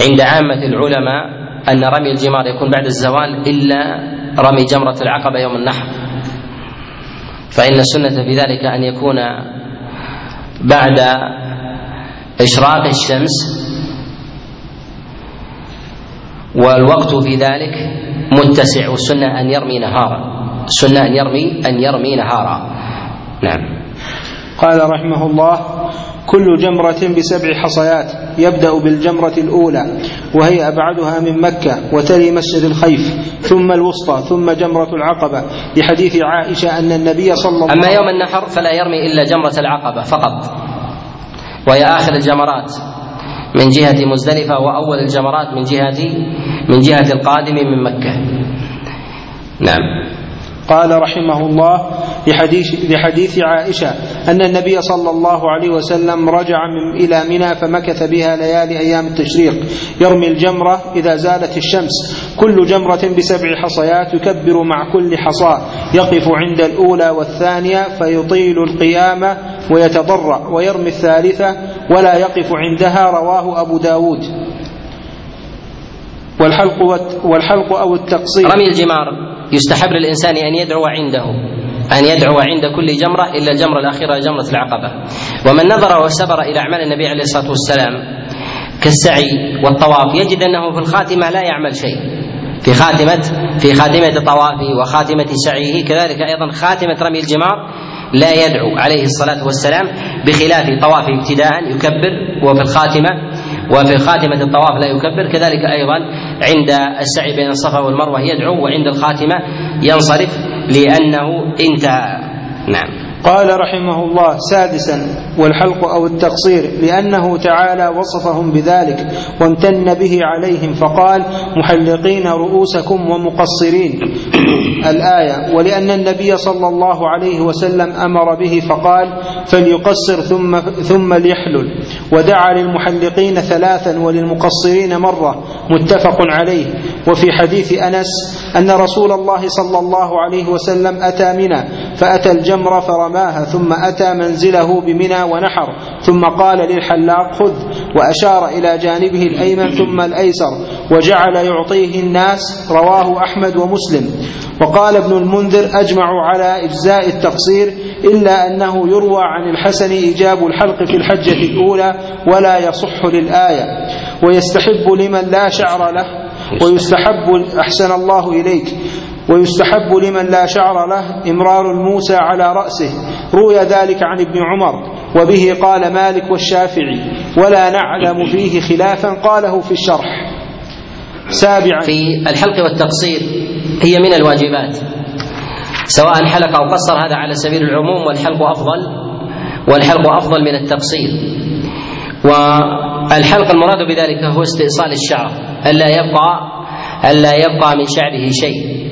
Speaker 2: عند عامة العلماء أن رمي الجمار يكون بعد الزوال إلا رمي جمرة العقبة يوم النحر. فإن السنة في ذلك أن يكون بعد إشراق الشمس والوقت في ذلك متسع والسنة أن يرمي نهارا. السنة أن يرمي أن يرمي نهارا. نعم.
Speaker 1: قال رحمه الله كل جمرة بسبع حصيات يبدأ بالجمرة الأولى وهي أبعدها من مكة وتلي مسجد الخيف ثم الوسطى ثم جمرة العقبة. لحديث عائشة أن النبي صلى الله عليه
Speaker 2: وسلم أما يوم النحر فلا يرمي إلا جمرة العقبة فقط. وهي آخر الجمرات من جهة مزدلفة وأول الجمرات من جهة من جهة القادم من مكة. نعم.
Speaker 1: قال رحمه الله لحديث, لحديث عائشة أن النبي صلى الله عليه وسلم رجع من إلى منى فمكث بها ليالي أيام التشريق يرمي الجمرة إذا زالت الشمس. كل جمرة بسبع حصيات يكبر مع كل حصاة. يقف عند الأولى والثانية فيطيل القيامة ويتضرع ويرمي الثالثة ولا يقف عندها رواه أبو داود. والحلق والحلق أو التقصير.
Speaker 2: رمي الجمار يستحب للإنسان أن يدعو عنده. أن يدعو عند كل جمرة إلا الجمرة الأخيرة جمرة العقبة. ومن نظر وسبر إلى أعمال النبي عليه الصلاة والسلام كالسعي والطواف يجد أنه في الخاتمة لا يعمل شيء. في خاتمة في خاتمة طوافه وخاتمة سعيه كذلك أيضا خاتمة رمي الجمار لا يدعو عليه الصلاة والسلام بخلاف طوافه ابتداء يكبر وفي الخاتمة وفي خاتمة الطواف لا يكبر. كذلك أيضا عند السعي بين الصفا والمروة يدعو وعند الخاتمة ينصرف لأنه انتهى. نعم.
Speaker 1: قال رحمه الله سادسا والحلق أو التقصير لأنه تعالى وصفهم بذلك وامتن به عليهم فقال محلقين رؤوسكم ومقصرين. الآية ولأن النبي صلى الله عليه وسلم أمر به فقال فليقصر ثم ثم ليحلل. ودعا للمحلقين ثلاثا وللمقصرين مرة متفق عليه. وفي حديث أنس أن رسول الله صلى الله عليه وسلم أتى منى فأتى الجمر فرماها ثم أتى منزله بمنى ونحر ثم قال للحلاق خذ وأشار إلى جانبه الأيمن ثم الأيسر وجعل يعطيه الناس رواه أحمد ومسلم. وقال ابن المنذر اجمعوا على إجزاء التقصير إلا أنه يروى عن الحسن إيجاب الحلق في الحجة الأولى ولا يصح للآية. ويستحب لمن لا شعر له ويستحب أحسن الله إليك. ويستحب لمن لا شعر له إمرار الموسى على رأسه. روي ذلك عن ابن عمر وبه قال مالك والشافعي ولا نعلم فيه خلافا قاله في الشرح. سابعا.
Speaker 2: في الحلق والتقصير هي من الواجبات سواء حلق أو قصر هذا على سبيل العموم والحلق أفضل والحلق أفضل من التقصير. والحلق المراد بذلك هو استئصال الشعر ألا يبقى ألا يبقى من شعره شيء.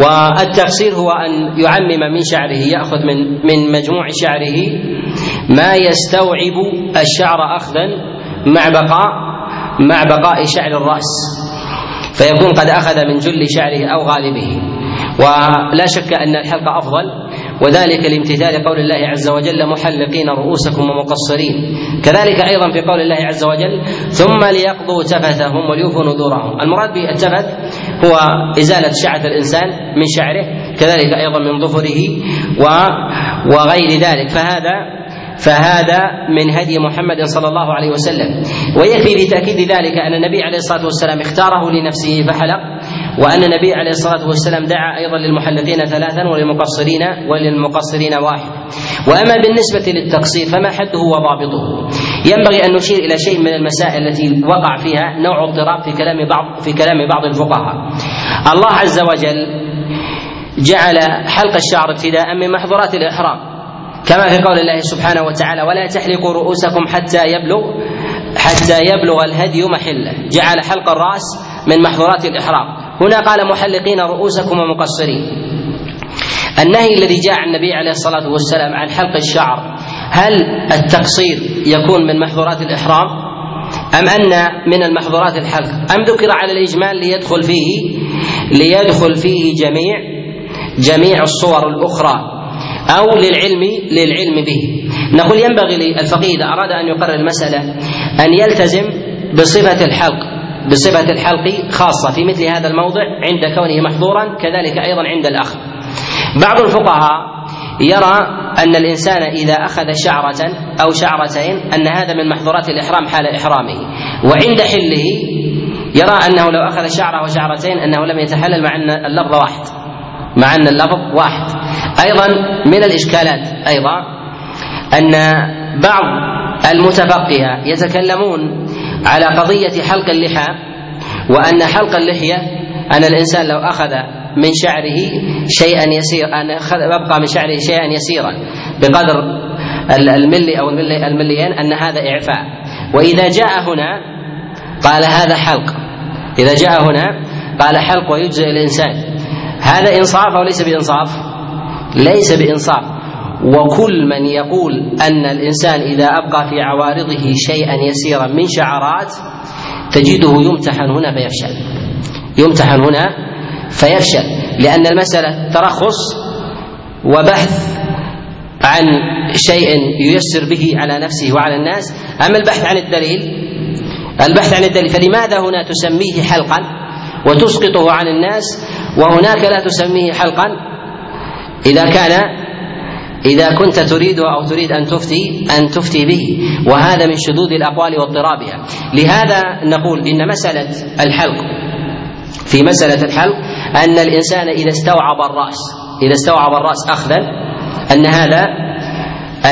Speaker 2: والتقصير هو أن يعمم من شعره يأخذ من من مجموع شعره. ما يستوعب الشعر اخذا مع بقاء مع بقاء شعر الرأس. فيكون قد أخذ من جل شعره أو غالبه. ولا شك أن الحلق أفضل. وذلك لامتثال قول الله عز وجل محلقين رؤوسكم ومقصرين كذلك أيضا في قول الله عز وجل ثم ليقضوا تفثهم وليوفوا نذورهم المراد بالتفث هو إزالة شعث الإنسان من شعره كذلك أيضا من ظفره وغير ذلك. فهذا فهذا من هدي محمد صلى الله عليه وسلم. ويكفي في تاكيد ذلك أن النبي عليه الصلاة والسلام اختاره لنفسه فحلق وأن النبي عليه الصلاة والسلام دعا أيضا للمحلقين ثلاثا وللمقصرين وللمقصرين واحد. وأما بالنسبة للتقصير فما حده وضابطه. ينبغي أن نشير إلى شيء من المسائل التي وقع فيها نوع اضطراب في كلام بعض في كلام بعض الفقهاء. الله عز وجل جعل حلق الشعر ابتداء من محظورات الإحرام. كما في قول الله سبحانه وتعالى ولا تحلقوا رؤوسكم حتى يبلغ حتى يبلغ الهدي محله. جعل حلق الرأس من محظورات الاحرام هنا قال محلقين رؤوسكم ومقصرين. النهي الذي جاء عن النبي عليه الصلاة والسلام عن حلق الشعر هل التقصير يكون من محظورات الإحرام؟ أم أن من المحظورات الحلق؟ أم ذكر على الإجمال ليدخل فيه ليدخل فيه جميع جميع الصور الأخرى أو للعلم للعلم به. نقول ينبغي للفقيه إذا أراد أن يقرر المسألة أن يلتزم بصفة الحلق بصفة الحلق خاصة في مثل هذا الموضع عند كونه محظورا كذلك أيضا عند الأخذ بعض الفقهاء يرى أن الإنسان إذا أخذ شعرة أو شعرتين أن هذا من محظورات الإحرام حال إحرامه. وعند حله يرى أنه لو أخذ شعرة وشعرتين أنه لم يتحلل مع أن اللفظ واحد مع أن اللفظ واحد. أيضا من الإشكالات أيضا أن بعض المتفقهة يتكلمون على قضية حلق اللحى وأن حلق اللحية أن الإنسان لو أخذ من شعره شيئا يسير أن يبقى من شعره شيئا يسيرا بقدر الملي أو المليين أن هذا إعفاء. وإذا جاء هنا قال هذا حلق. إذا جاء هنا قال حلق ويجزئ الإنسان. هذا إنصاف أو ليس بإنصاف؟ ليس بإنصاف. وكل من يقول أن الإنسان إذا أبقى في عوارضه شيئا يسيرا من شعرات تجده يمتحن هنا فيفشل. يمتحن هنا فيفشل. لأن المسألة ترخص وبحث عن شيء ييسر به على نفسه وعلى الناس. أما البحث عن الدليل البحث عن الدليل فلماذا هنا تسميه حلقا؟ وتسقطه عن الناس وهناك لا تسميه حلقا؟ إذا كان إذا كنت تريد أو تريد أن تفتي أن تفتي به وهذا من شذوذ الأقوال واضطرابها. لهذا نقول إن مسألة الحلق في مسألة الحلق أن الإنسان إذا استوعب الرأس إذا استوعب الرأس أخذا أن هذا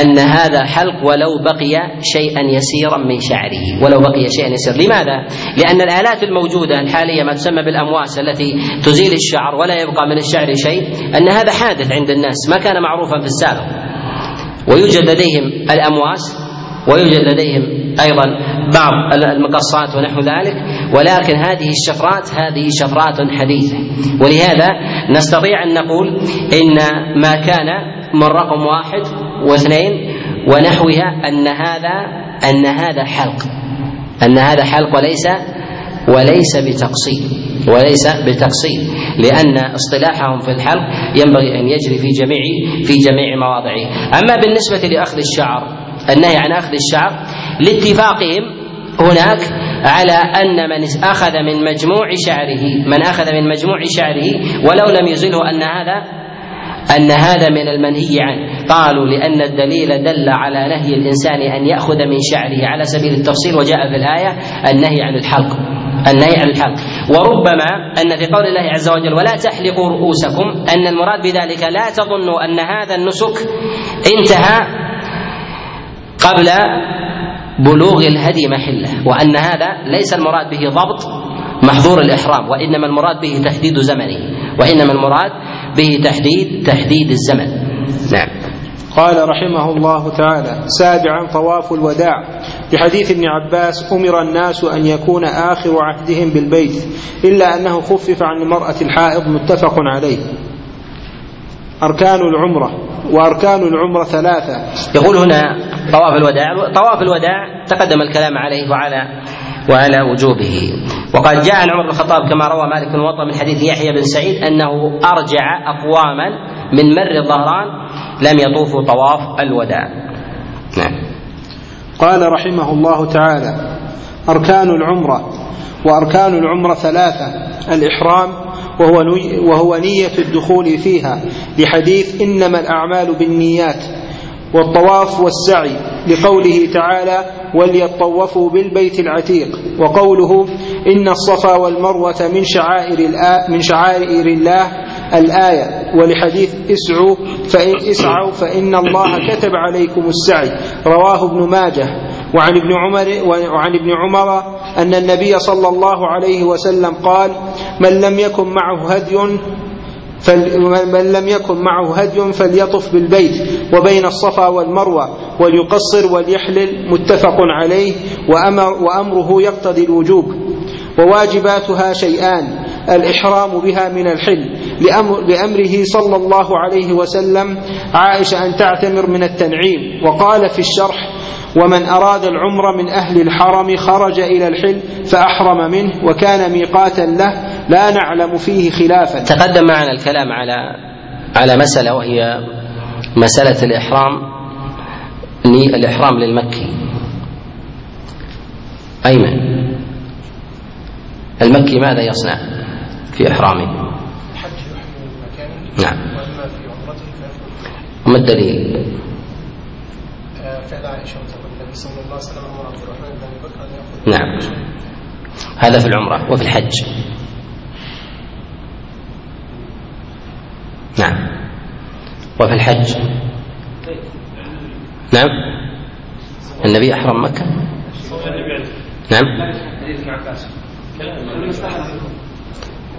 Speaker 2: أن هذا حلق ولو بقي شيئا يسيرا من شعره ولو بقي شيئا يسيرا. لماذا؟ لأن الآلات الموجودة الحالية ما تسمى بالأمواس التي تزيل الشعر ولا يبقى من الشعر شيء أن هذا حادث عند الناس ما كان معروفا في السابق. ويوجد لديهم الأمواس ويوجد لديهم أيضا بعض المقصات ونحو ذلك ولكن هذه الشفرات هذه شفرات حديثة. ولهذا نستطيع أن نقول إن ما كان من رقم واحد واثنين ونحوها أن هذا أن هذا حلق. أن هذا حلق وليس وليس بتقصير وليس بتقصير. لأن اصطلاحهم في الحلق ينبغي أن يجري في جميع في جميع مواضعه. أما بالنسبة لأخذ الشعر النهي عن أخذ الشعر لاتفاقهم هناك على أن من أخذ من مجموع شعره من أخذ من مجموع شعره ولو لم يزله أن هذا أن هذا من المنهي عنه. قالوا لأن الدليل دل على نهي الإنسان أن يأخذ من شعره. على سبيل التفصيل وجاء في الآية النهي عن الحلق. النهي عن الحلق. وربما أن في قول الله عز وجل ولا تحلقوا رؤوسكم أن المراد بذلك لا تظنوا أن هذا النسك انتهى قبل بلوغ الهدي محله وأن هذا ليس المراد به ضبط محظور الإحرام وإنما المراد به تحديد زمنه وإنما المراد به تحديد تحديد الزمن. نعم.
Speaker 1: قال رحمه الله تعالى سابعا طواف الوداع. بحديث ابن عباس أمر الناس أن يكون آخر عهدهم بالبيت إلا أنه خفف عن المرأة الحائض متفق عليه. أركان العمرة وأركان العمرة ثلاثة.
Speaker 2: يقول هنا طواف الوداع طواف الوداع تقدم الكلام عليه وعلى وعلى وجوبه. وقد جاء عن عمر بن الخطاب كما روى مالك بن من حديث يحيى بن سعيد أنه أرجع أقواما من مر الظهران لم يطوفوا طواف الوداع. نعم.
Speaker 1: قال رحمه الله تعالى أركان العمرة وأركان العمرة ثلاثة الإحرام وهو, وهو نية الدخول فيها. لحديث إنما الأعمال بالنيات والطواف والسعي لقوله تعالى وليطوفوا بالبيت العتيق وقوله إن الصفا والمروة من شعائر من شعائر الله الآية ولحديث اسعوا فإن اسعوا فإن الله كتب عليكم السعي. رواه ابن ماجه. وعن ابن عمر وعن ابن عمر أن النبي صلى الله عليه وسلم قال من لم يكن معه هدي فمن لم يكن معه هدي فليطف بالبيت وبين الصفا والمروة وليقصر وليحلل متفق عليه وأمر وأمره يقتضي الوجوب. وواجباتها شيئان. الإحرام بها من الحل. لأمر لأمره صلى الله عليه وسلم عائشة أن تعتمر من التنعيم. وقال في الشرح ومن أراد العمر من أهل الحرم خرج إلى الحل فأحرم منه وكان ميقاتا له لا نعلم فيه خلافا.
Speaker 2: تقدم معنا الكلام على على مسألة وهي مسألة الإحرام الإحرام للمكي. أيمن المكي ماذا يصنع في إحرامه؟ نعم. وما الدليل؟ فعل عائشة النبي صلى الله عليه وسلم الرحمن بن بكر أن نعم. هذا في العمرة وفي الحج. نعم. وفي الحج؟ نعم. النبي أحرم مكة؟ نعم.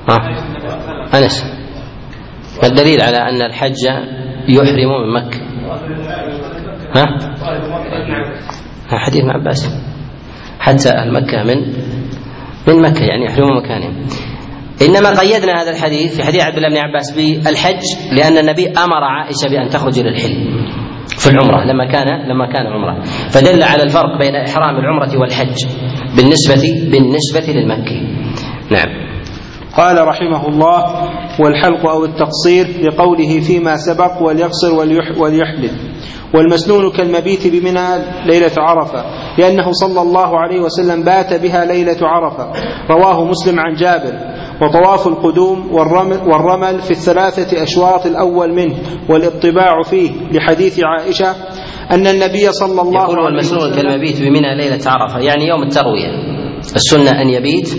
Speaker 2: آه. أنس. ما الدليل على أن الحج يحرم من مكة؟ ها؟ حديث ابن عباس. حتى أهل مكة من من مكة يعني يحرموا مكانهم. إنما قيدنا هذا الحديث في حديث عبد الله بن عباس بالحج لأن النبي أمر عائشة بأن تخرج للحلم في العمرة لما كان لما كان عمرة. فدل على الفرق بين إحرام العمرة والحج بالنسبة بالنسبة للمكي. نعم.
Speaker 1: قال رحمه الله والحلق أو التقصير لقوله فيما سبق وليقصر وليحلف والمسنون كالمبيت بمنى ليلة عرفة لأنه صلى الله عليه وسلم بات بها ليلة عرفة. رواه مسلم عن جابر. وطواف القدوم والرمل, والرمل في الثلاثة أشواط الأول منه والإطباع فيه لحديث عائشة أن النبي صلى الله
Speaker 2: يقول
Speaker 1: عليه وسلم
Speaker 2: والمسنون كالمبيت بمنى ليلة عرفة يعني يوم التروية. السنة أن يبيت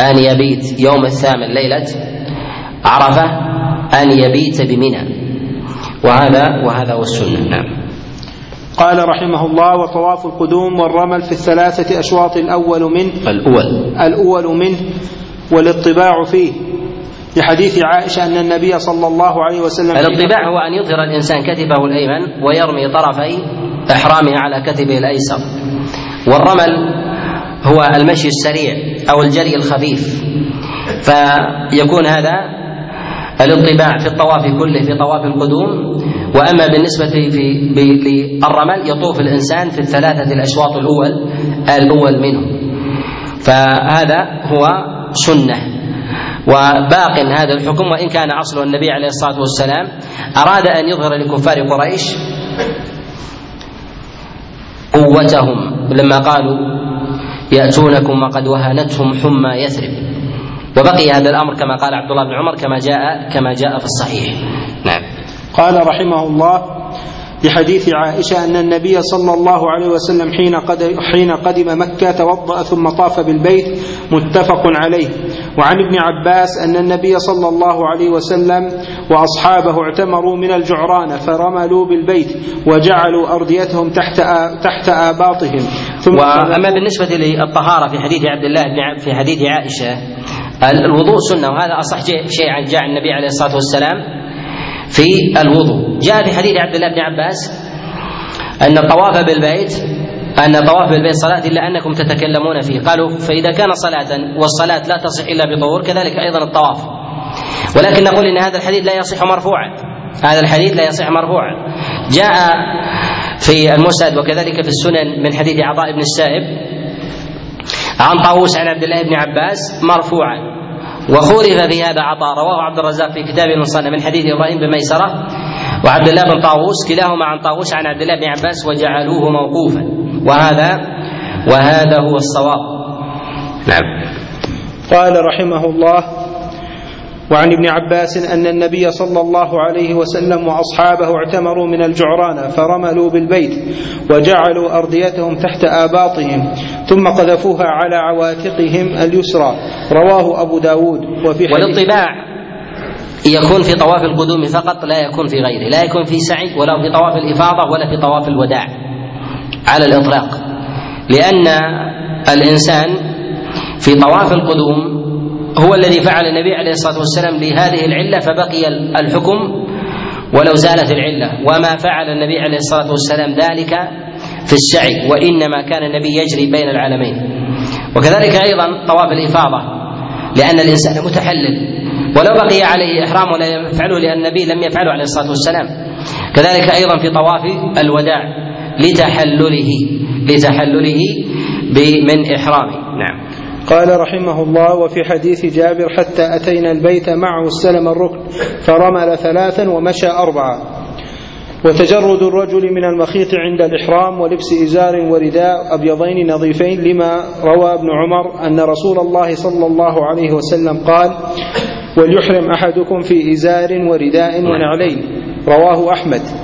Speaker 2: أن يبيت يوم الثامن ليلة عرفة أن يبيت بمنى. وهذا وهذا هو السنة. نعم.
Speaker 1: قال رحمه الله وطواف القدوم والرمل في الثلاثة أشواط الأول منه
Speaker 2: الأول.
Speaker 1: الأول منه والاطباع فيه. لحديث عائشة أن النبي صلى الله عليه وسلم
Speaker 2: الاطباع هو أن يظهر الإنسان كتفه الأيمن ويرمي طرفي إحرامه على كتفه الأيسر. والرمل هو المشي السريع أو الجري الخفيف. فيكون هذا الانطباع في الطواف كله في طواف القدوم. وأما بالنسبة في للرمل يطوف الإنسان في الثلاثة الأشواط الأول الأول منه فهذا هو سنة. وباق هذا الحكم وإن كان أصل النبي عليه الصلاة والسلام أراد أن يظهر لكفار قريش قوتهم. لما قالوا يأتونكم وقد وهنتهم حمى يثرب. وبقي هذا الأمر كما قال عبد الله بن عمر كما جاء كما جاء في الصحيح. نعم.
Speaker 1: قال رحمه الله بحديث عائشة أن النبي صلى الله عليه وسلم حين حين قدم مكة توضأ ثم طاف بالبيت متفق عليه. وعن ابن عباس أن النبي صلى الله عليه وسلم وأصحابه اعتمروا من الجعران فرملوا بالبيت وجعلوا أرديتهم تحت تحت آباطهم.
Speaker 2: ثم وأما بالنسبة للطهارة في حديث عبد الله بن في حديث عائشة الوضوء سنة وهذا أصح شيء عن جاء النبي عليه الصلاة والسلام في الوضوء. جاء في حديث عبد الله بن عباس أن الطواف بالبيت أن الطواف بالبيت صلاة إلا أنكم تتكلمون فيه. قالوا فإذا كان صلاة والصلاة لا تصح إلا بطهور كذلك أيضا الطواف. ولكن نقول إن هذا الحديث لا يصح مرفوعا. هذا الحديث لا يصح مرفوعا. جاء في المسند وكذلك في السنن من حديث عطاء بن السائب عن طاووس عن عبد الله بن عباس مرفوعا. وخولف في هذا عطاء. رواه عبد الرزاق في كتاب المصنف من حديث إبراهيم بن ميسرة وعبد الله بن طاووس. كلاهما عن طاووس عن عبد الله بن عباس وجعلوه موقوفا. وهذا وهذا هو الصواب. نعم.
Speaker 1: قال رحمه الله وعن ابن عباس أن النبي صلى الله عليه وسلم وأصحابه اعتمروا من الجعران فرملوا بالبيت وجعلوا أرديتهم تحت آباطهم ثم قذفوها على عواتقهم اليسرى. رواه أبو داود
Speaker 2: وفي والاطباع يكون في طواف القدوم فقط لا يكون في غيره لا يكون في سعي ولا في طواف الإفاضة ولا في طواف الوداع على الإطلاق. لأن الإنسان في طواف القدوم هو الذي فعل النبي عليه الصلاة والسلام لهذه العلة فبقي الحكم ولو زالت العلة. وما فعل النبي عليه الصلاة والسلام ذلك في السعي وإنما كان النبي يجري بين العالمين. وكذلك أيضا طواف الإفاضة لأن الإنسان متحلل ولو بقي عليه إحرام ولا يفعله لأن النبي لم يفعله عليه الصلاة والسلام. كذلك أيضا في طواف الوداع لتحلله لتحلله من إحرامه. نعم.
Speaker 1: قال رحمه الله وفي حديث جابر حتى أتينا البيت معه استلم الركن فرمل ثلاثا ومشى أربعة. وتجرد الرجل من المخيط عند الإحرام ولبس إزار ورداء أبيضين نظيفين لما روى ابن عمر أن رسول الله صلى الله عليه وسلم قال وليحرم أحدكم في إزار ورداء ونعلين. رواه أحمد.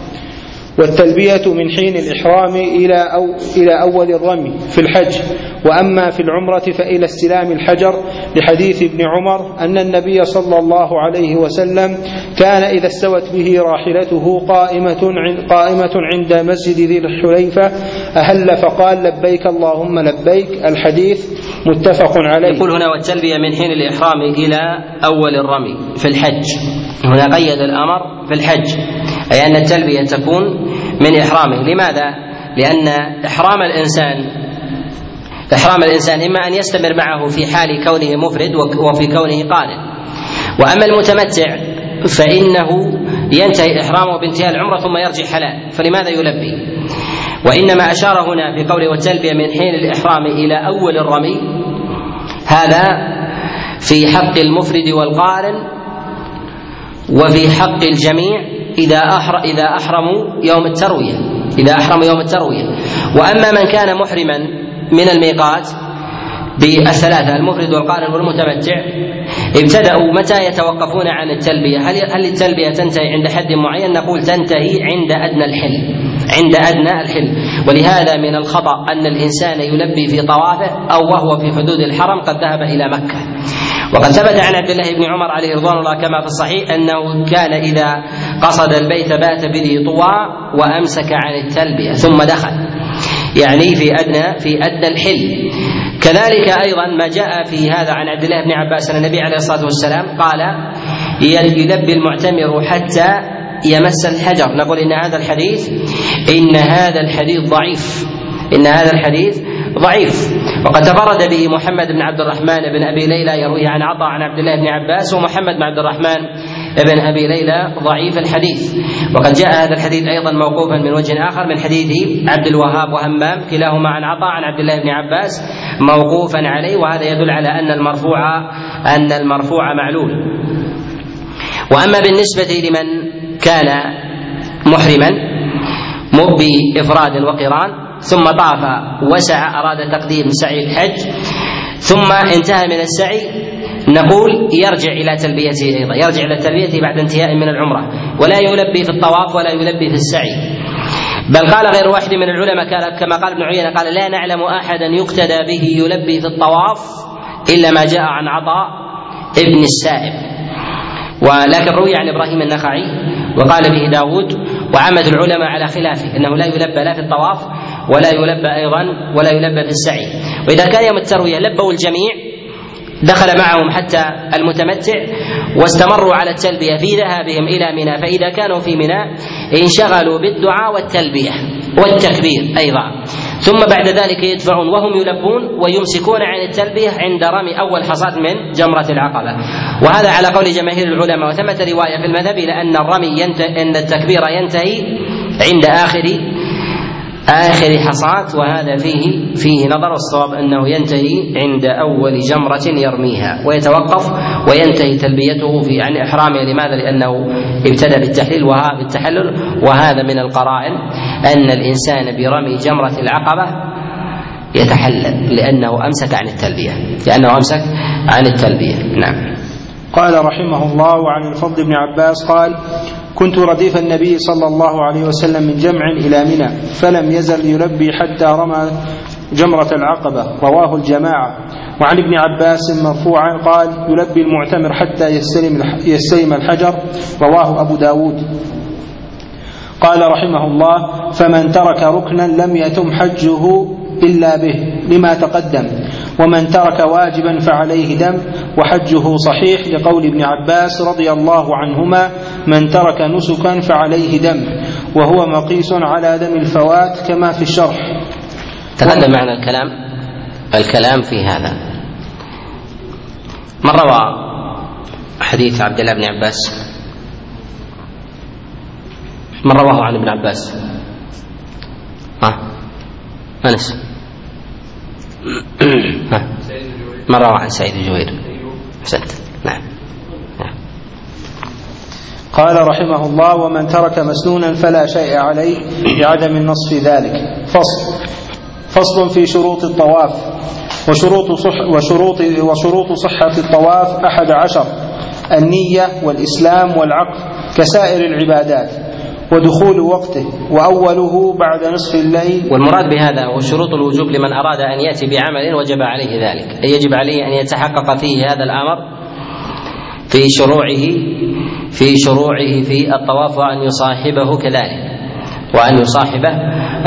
Speaker 1: والتلبية من حين الإحرام إلى أو إلى أول الرمي في الحج. وأما في العمرة فإلى استلام الحجر. لحديث ابن عمر أن النبي صلى الله عليه وسلم كان إذا استوت به راحلته قائمة قائمة عند مسجد ذي الحليفة. أهل فقال لبيك اللهم لبيك. الحديث متفق عليه.
Speaker 2: يقول هنا والتلبية من حين الإحرام إلى أول الرمي في الحج. هنا قيد الأمر في الحج أي أن التلبية تكون من إحرامه. لماذا؟ لأن إحرام الإنسان إحرام الإنسان إما أن يستمر معه في حال كونه مفرد وفي كونه قارن وأما المتمتع فإنه ينتهي إحرامه بانتهاء العمرة ثم يرجع حلال. فلماذا يلبي؟ وإنما أشار هنا في قوله والتلبية من حين الإحرام إلى أول الرمي. هذا في حق المفرد والقارن وفي حق الجميع إذا أحر إذا أحرموا يوم التروية إذا أحرموا يوم التروية. وأما من كان محرما من الميقات بالثلاثة المفرد والقارن والمتمتع ابتدأوا متى يتوقفون عن التلبية؟ هل هل التلبية تنتهي عند حد معين؟ نقول تنتهي عند أدنى الحل عند أدنى الحل. ولهذا من الخطأ أن الإنسان يلبي في طوافه أو وهو في حدود الحرم قد ذهب إلى مكة. وقد ثبت عن عبد الله بن عمر عليه رضوان الله كما في الصحيح أنه كان إذا قصد البيت بات بذي طوى وأمسك عن التلبية ثم دخل. يعني في ادنى في أدنى الحل. كذلك أيضا ما جاء في هذا عن عبد الله بن عباس أن النبي عليه الصلاة والسلام قال يلبي المعتمر حتى يمس الحجر. نقول إن هذا الحديث إن هذا الحديث ضعيف. إن هذا الحديث ضعيف. وقد تفرد به محمد بن عبد الرحمن بن أبي ليلى يرويه عن عطاء عن عبد الله بن عباس ومحمد بن عبد الرحمن بن أبي ليلى ضعيف الحديث. وقد جاء هذا الحديث أيضا موقوفا من وجه آخر من حديث عبد الوهاب وهمام كلاهما عن عطاء عن عبد الله بن عباس موقوفا عليه وهذا يدل على أن المرفوع أن المرفوع معلول. وأما بالنسبة لمن كان محرما بإفراد وقران ثم طاف وسعى أراد تقديم سعي الحج ثم انتهى من السعي. نقول يرجع إلى تلبيته أيضا يرجع إلى تلبيته بعد انتهاء من العمرة ولا يلبي في الطواف ولا يلبي في السعي. بل قال غير واحد من العلماء كما قال ابن عيينة قال لا نعلم أحدا يقتدى به يلبي في الطواف إلا ما جاء عن عطاء ابن السائب. ولكن روي عن إبراهيم النخعي وقال به داود وعمد العلماء على خلافه إنه لا يلبى لا في الطواف ولا يلبى أيضا ولا يلبى في السعي وإذا كان يوم التروية لبوا الجميع دخل معهم حتى المتمتع واستمروا على التلبية في ذهابهم إلى منى. فإذا كانوا في منى انشغلوا بالدعاء والتلبية والتكبير أيضا. ثم بعد ذلك يدفعون وهم يلبون ويمسكون عن التلبية عند رمي أول حصاد من جمرة العقبة. وهذا على قول جماهير العلماء. وثمة رواية في المذهب إلى أن الرمي ينتهي أن التكبير ينتهي عند آخر آخر حصاة وهذا فيه فيه نظر والصواب أنه ينتهي عند أول جمرة يرميها ويتوقف وينتهي تلبيته في عن إحرامه. لماذا؟ لأنه ابتدأ بالتحليل وها بالتحلل. وهذا من القرائن أن الإنسان برمي جمرة العقبة يتحلل لأنه أمسك عن التلبية لأنه أمسك عن التلبية. نعم.
Speaker 1: قال رحمه الله وعن الفضل بن عباس قال كنت رديف النبي صلى الله عليه وسلم من جمع إلى منى فلم يزل يلبي حتى رمى جمرة العقبة رواه الجماعة. وعن ابن عباس مرفوعا قال يلبي المعتمر حتى يستلم يستلم الحجر رواه أبو داود. قال رحمه الله فمن ترك ركنا لم يتم حجه إلا به لما تقدم. ومن ترك واجبا فعليه دم وحجه صحيح لقول ابن عباس رضي الله عنهما من ترك نسكا فعليه دم وهو مقيس على دم الفوات كما في الشرح.
Speaker 2: تقدم معنا الكلام الكلام في هذا. من روى حديث عبد الله بن عباس؟ من رواه عن ابن عباس؟ ها؟ أنس. ها من روى عن سعيد الجوير أحسنت. نعم.
Speaker 1: قال رحمه الله ومن ترك مسنونا فلا شيء عليه بعدم النص في ذلك. فصل. فصل في شروط الطواف. وشروط صح وشروط وشروط صحة الطواف أحد عشر النية والإسلام والعقل كسائر العبادات. ودخول وقته وأوله بعد نصف الليل.
Speaker 2: والمراد بهذا هو شروط الوجوب لمن أراد أن يأتي بعمل وجب عليه ذلك. أي يجب عليه أن يتحقق فيه هذا الأمر في شروعه في شروعه في الطواف وأن يصاحبه كذلك. وأن يصاحبه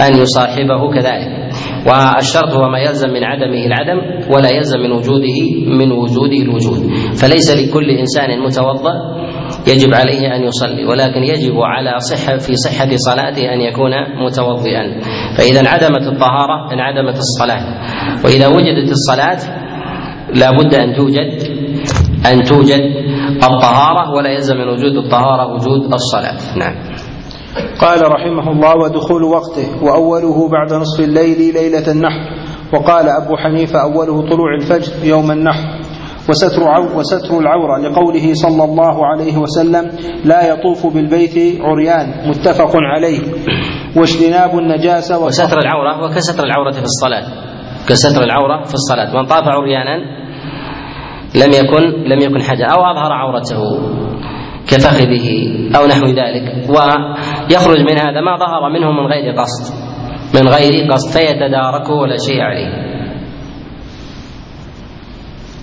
Speaker 2: أن يصاحبه كذلك. والشرط هو ما يلزم من عدمه العدم ولا يلزم من وجوده من وجوده الوجود. فليس لكل إنسان متوضأ يجب عليه أن يصلي ولكن يجب على صحه في صحة صلاته أن يكون متوضئا. فإذا انعدمت الطهارة انعدمت الصلاة. وإذا وجدت الصلاة لا بد أن توجد أن توجد الطهارة ولا يلزم من وجود الطهارة وجود الصلاة. نعم.
Speaker 1: قال رحمه الله ودخول وقته وأوله بعد نصف الليل ليلة النحر. وقال أبو حنيفة أوله طلوع الفجر يوم النحر. وستر عو وستر العورة لقوله صلى الله عليه وسلم لا يطوف بالبيت عريان متفق عليه. واجتناب النجاسة
Speaker 2: وستر العورة وكستر العورة في الصلاة. كستر العورة في الصلاة. من طاف عريانا لم يكن لم يكن حاجة أو أظهر عورته كفخذه أو نحو ذلك ويخرج من هذا ما ظهر منه من غير قصد. من غير قصد فيتداركه ولا شيء عليه.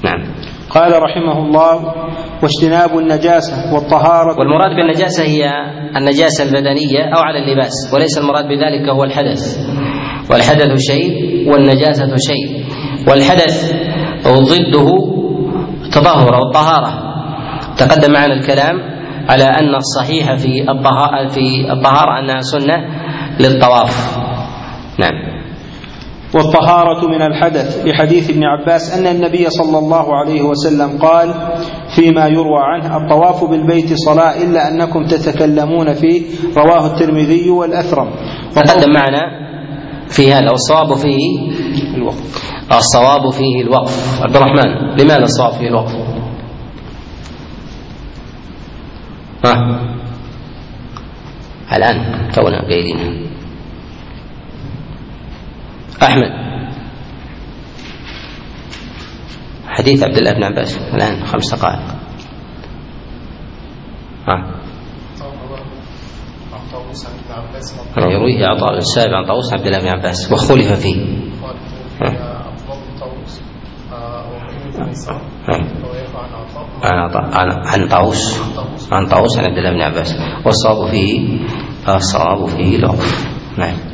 Speaker 2: نعم.
Speaker 1: قال رحمه الله واجتناب النجاسة والطهارة.
Speaker 2: والمراد بالنجاسة هي النجاسة البدنية أو على اللباس وليس المراد بذلك هو الحدث. والحدث شيء والنجاسة شيء. والحدث ضده التطهر أو الطهارة تقدم معنا الكلام على أن الصحيح في الطهارة في الطهارة أنها سنة للطواف. نعم.
Speaker 1: والطهارة من الحدث. لحديث ابن عباس أن النبي صلى الله عليه وسلم قال فيما يروى عنه الطواف بالبيت صلاة إلا أنكم تتكلمون فيه. رواه الترمذي والأثرم.
Speaker 2: تقدم معنا في هذا والصواب فيه
Speaker 1: الوقف.
Speaker 2: الصواب فيه الوقف. عبد الرحمن لماذا الصواب فيه الوقف؟ ها؟ الآن تونا بأيدينا أحمد. حديث عبد الله بن عباس. الآن خمس دقائق. ها. يرويه عطاء السابع عن طاووس عبد الله بن عباس. واختلف فيه. عن طاووس. عن طاووس عن عبد الله بن عباس. والصواب فيه الصواب فيه الوقف. نعم.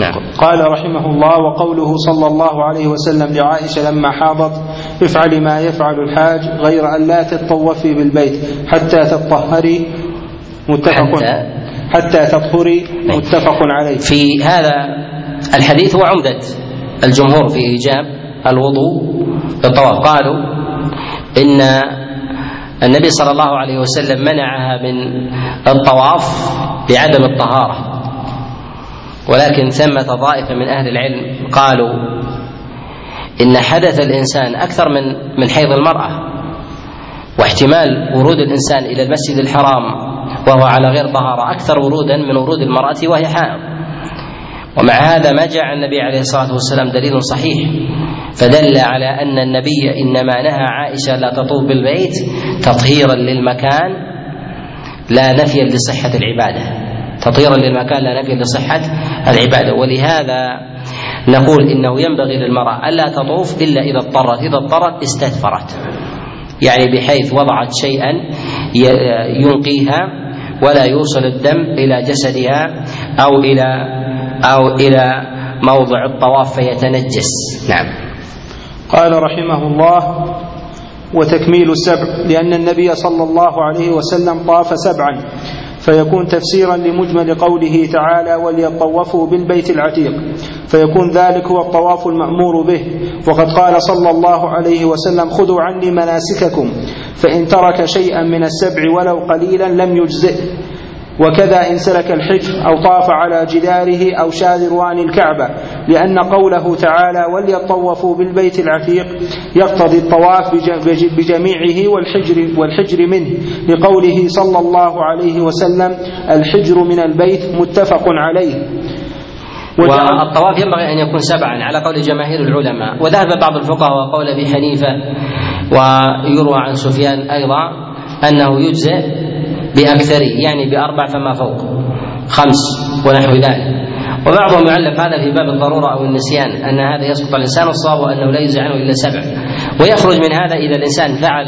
Speaker 1: نعم. قال رحمه الله وقوله صلى الله عليه وسلم لعائشة لما حاضت افعلي ما يفعل الحاج غير أن لا تطوفي بالبيت حتى تطهري. متفق حتى, حتى تطهري. نعم. متفق عليه.
Speaker 2: في هذا الحديث هو عمدة الجمهور في إيجاب الوضوء للطواف قالوا إن النبي صلى الله عليه وسلم منعها من الطواف بعدم الطهارة. ولكن ثمة طائفة من أهل العلم قالوا إن حدث الإنسان أكثر من من حيض المرأة واحتمال ورود الإنسان إلى المسجد الحرام وهو على غير طهارة أكثر ورودا من ورود المرأة وهي حائض. ومع هذا ما جاء النبي عليه الصلاة والسلام دليل صحيح فدل على أن النبي إنما نهى عائشة لا تطوف بالبيت تطهيرا للمكان لا نفيا لصحة العبادة. تطهيرا للمكان لا نفي لصحة العبادة ولهذا نقول إنه ينبغي للمرأة ألا تطوف إلا إذا اضطرت. إذا اضطرت استدفرت. يعني بحيث وضعت شيئا ينقيها ولا يوصل الدم إلى جسدها أو إلى أو إلى موضع الطواف فيتنجس. نعم.
Speaker 1: قال رحمه الله وتكميل السبع لأن النبي صلى الله عليه وسلم طاف سبعا. فيكون تفسيرا لمجمل قوله تعالى وليطوفوا بالبيت العتيق. فيكون ذلك هو الطواف المأمور به. وقد قال صلى الله عليه وسلم خذوا عني مناسككم. فإن ترك شيئا من السبع ولو قليلا لم يجزئ وكذا إن سلك الحجر أو طاف على جداره أو شاذروان الكعبة لأن قوله تعالى وليطوفوا بالبيت العتيق يقتضي الطواف بجميعه والحجر, والحجر منه. لقوله صلى الله عليه وسلم الحجر من البيت متفق عليه.
Speaker 2: والطواف ينبغي أن يكون سبعا على قول جماهير العلماء. وذهب بعض الفقهاء وقول أبي حنيفة ويروى عن سفيان أيضا أنه يجزئ بأكثره يعني بأربع فما فوق خمس ونحو ذلك. وبعضهم يعلق هذا في باب الضرورة أو النسيان أن هذا يسقط الإنسان الصواب أنه لا يجزي عنه إلا سبع. ويخرج من هذا إذا الإنسان فعل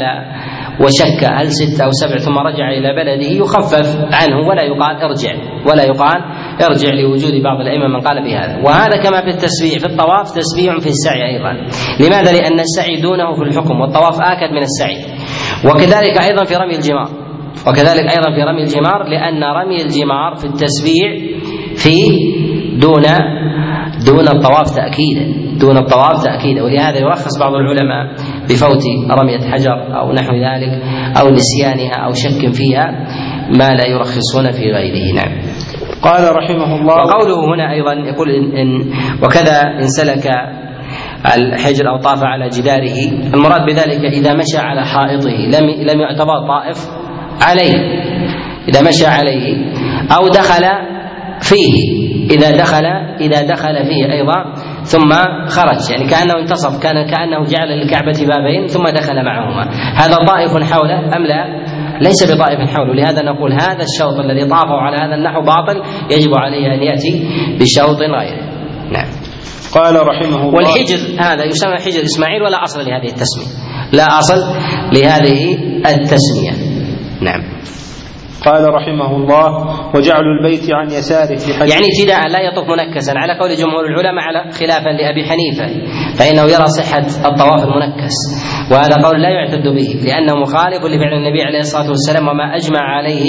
Speaker 2: وشك هل ست أو سبع ثم رجع إلى بلده يخفف عنه ولا يقال ارجع ولا يقال ارجع لوجود بعض الأئمة من قال بهذا. وهذا كما في التسبيح في الطواف تسبيح في السعي أيضا. لماذا؟ لأن السعي دونه في الحكم والطواف آكد من السعي. وكذلك أيضا في رمي الجمار وكذلك أيضا في رمي الجمار لأن رمي الجمار في التسبيح في دون دون الطواف تأكيدا دون الطواف تأكيدا ولهذا يرخص بعض العلماء بفوت رمية حجر أو نحو ذلك أو نسيانها أو شك فيها ما لا يرخصون في غيره. نعم.
Speaker 1: قال رحمه الله
Speaker 2: وقوله هنا أيضا يقول إن, إن وكذا إن سلك الحجر أو طاف على جداره المراد بذلك إذا مشى على حائطه لم لم يعتبر طائف عليه إذا مشى عليه أو دخل فيه إذا دخل إذا دخل فيه أيضا ثم خرج يعني كأنه انتصف كان كأنه جعل للكعبة بابين ثم دخل معهما. هذا طائف حوله أم لا؟ ليس بطائف حوله لهذا نقول هذا الشوط الذي طافه على هذا النحو باطل يجب عليه أن يأتي بشوط غيره. نعم.
Speaker 1: قال رحمه الله
Speaker 2: والحجر هذا يسمى حجر إسماعيل ولا أصل لهذه التسمية. لا أصل لهذه التسمية. نعم.
Speaker 1: قال رحمه الله وجعل البيت عن يساره في حديث
Speaker 2: يعني ابتداء لا يطوف منكسا. على قول جمهور العلماء على خلافا لأبي حنيفة فإنه يرى صحة الطواف المنكس. وهذا قول لا يعتد به لأنه مخالف لفعل النبي عليه الصلاة والسلام وما أجمع عليه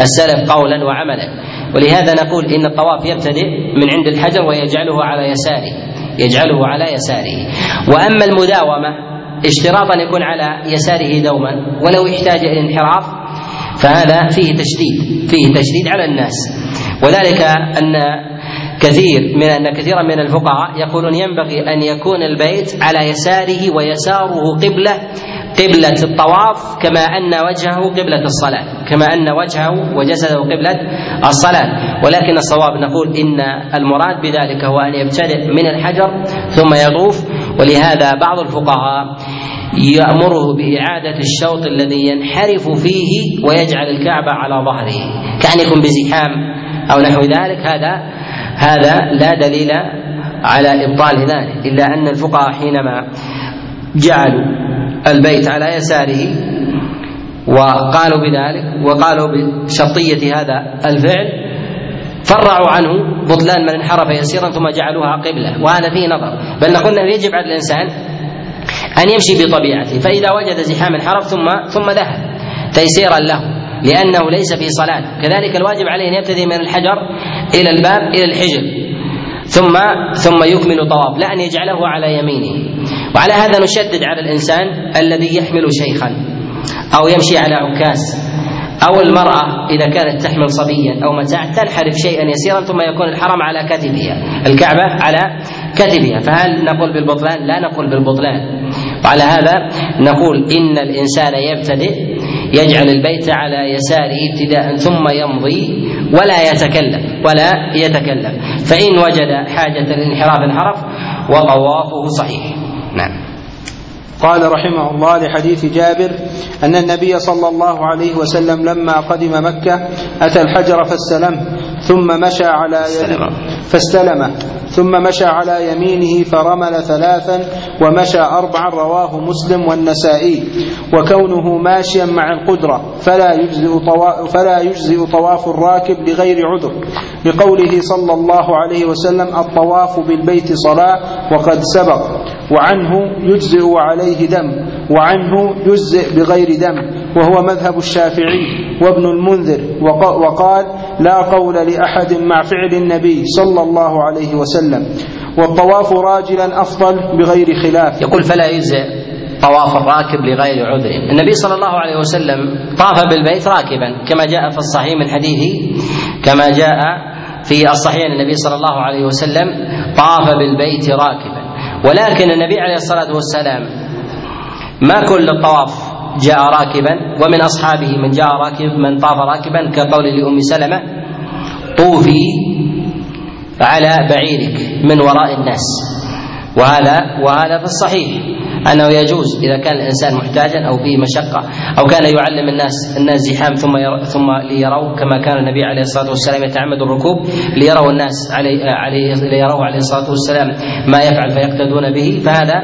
Speaker 2: السلف قولا وعملا. ولهذا نقول إن الطواف يبتدئ من عند الحجر ويجعله على يساره. يجعله على يساره. وأما المداومة اشتراط ان يكون على يساره دوما. ولو احتاج إلى انحراف فهذا فيه تشديد فيه تشديد على الناس. وذلك أن كثير من أن كثيرا من الفقهاء يقولون ينبغي أن يكون البيت على يساره ويساره قبلة قبلة الطواف كما أن وجهه قبلة الصلاة كما أن وجهه وجسده قبلة الصلاة. ولكن الصواب نقول إن المراد بذلك هو أن يبتدئ من الحجر ثم يطوف. ولهذا بعض الفقهاء يأمره بإعادة الشوط الذي ينحرف فيه ويجعل الكعبة على ظهره كأن يكون بزحام أو نحو ذلك. هذا هذا لا دليل على إبطال ذلك إلا أن الفقهاء حينما جعلوا البيت على يساره وقالوا بذلك وقالوا بشرطية هذا الفعل فرعوا عنه بطلان من انحرف يسيرا ثم جعلوها قبلة وهذا فيه نظر. بل نقول إنه يجب على الإنسان أن يمشي بطبيعته فإذا وجد زحام انحرف ثم ثم ذهب تيسيرا له لأنه ليس في صلاة. كذلك الواجب عليه أن يبتدي من الحجر إلى الباب إلى الحجر. ثم ثم يكمل طواف لا أن يجعله على يمينه. وعلى هذا نشدد على الإنسان الذي يحمل شيخا أو يمشي على عكاز أو المرأة إذا كانت تحمل صبيا أو متاع تنحرف شيئا يسيرا ثم يكون الحرم على كتفها الكعبة على كتفها. فهل نقول بالبطلان؟ لا نقول بالبطلان. وعلى هذا نقول إن الإنسان يبتدئ يجعل البيت على يساره ابتداء ثم يمضي ولا يتكلم ولا يتكلم. فإن وجد حاجة للانحراف انحرف وطوافه صحيح. نعم.
Speaker 1: قال رحمه الله لحديث جابر أن النبي صلى الله عليه وسلم لما قدم مكة أتى الحجر فاستلمه ثم مشى على فاستلمه ثم مشى على يمينه فرمل ثلاثا ومشى أربعا رواه مسلم والنسائي. وكونه ماشيا مع القدرة فلا يجزئ طواف, فلا يجزئ طواف الراكب لغير عذر. لقوله صلى الله عليه وسلم الطواف بالبيت صلاة وقد سبق وعنه يجزئ عليه دم. وعنه يجزئ بغير دم وهو مذهب الشافعي وابن المنذر وقال لا قول لأحد مع فعل النبي صلى الله عليه وسلم والطواف راجلا أفضل بغير خلاف.
Speaker 2: يقول فلا يجزئ طواف الراكب لغير عذر. النبي صلى الله عليه وسلم طاف بالبيت راكبا كما جاء في الصحيح من حديث كما جاء في الصحيح النبي صلى الله عليه وسلم طاف بالبيت راكبا. ولكن النبي عليه الصلاة والسلام ما كل الطواف جاء راكبا ومن أصحابه من جاء راكب من طاف راكبا كقول لأم سلمة طوفي على بعيرك من وراء الناس. وهذا وهذا في الصحيح أنه يجوز إذا كان الإنسان محتاجا أو فيه مشقة أو كان يعلم الناس الناس زحام ثم ير ثم ليروا كما كان النبي عليه الصلاة والسلام يتعمد الركوب ليروا الناس عليه عليه ليروا عليه الصلاة والسلام ما يفعل فيقتدون به. فهذا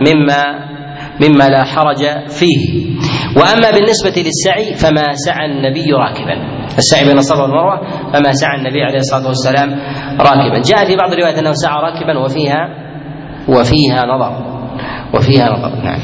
Speaker 2: مما مما لا حرج فيه. وأما بالنسبة للسعي فما سعى النبي راكبا. السعي بين الصفا والمروة فما سعى النبي عليه الصلاة والسلام راكبا. جاء في بعض الروايات أنه سعى راكبا وفيها وفيها نظر. وفيها نظر نعم.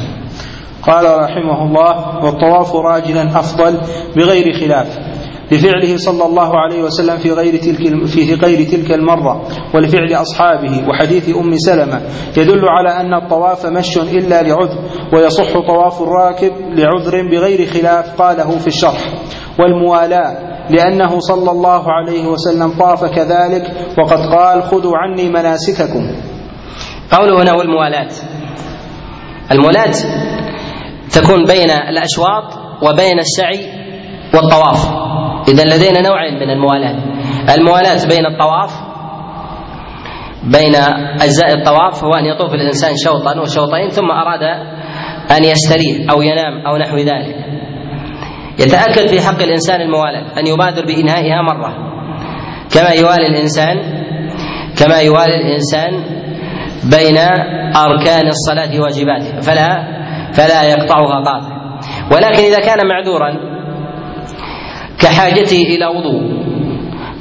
Speaker 1: قال رحمه الله والطواف راجلا أفضل بغير خلاف. لفعله صلى الله عليه وسلم في غير تلك في غير تلك المرة ولفعل أصحابه وحديث أم سلمة يدل على أن الطواف مش إلا لعذر ويصح طواف الراكب لعذر بغير خلاف قاله في الشرح. والموالاة لأنه صلى الله عليه وسلم طاف كذلك وقد قال خذوا عني مناسككم.
Speaker 2: قوله هنا والموالاة. الموالاة تكون بين الأشواط وبين السعي والطواف. إذا لدينا نوعين من الموالاة. الموالاة بين الطواف بين أجزاء الطواف هو أن يطوف الإنسان شوطا وشوطين ثم أراد أن يستريح أو ينام أو نحو ذلك. يتأكد في حق الإنسان الموالاة أن يبادر بإنهائها مرة. كما يوالي الإنسان كما يوالي الإنسان بين أركان الصلاة واجباتها فلا فلا يقطعها قاطع ولكن إذا كان معذورا كحاجته إلى وضوء.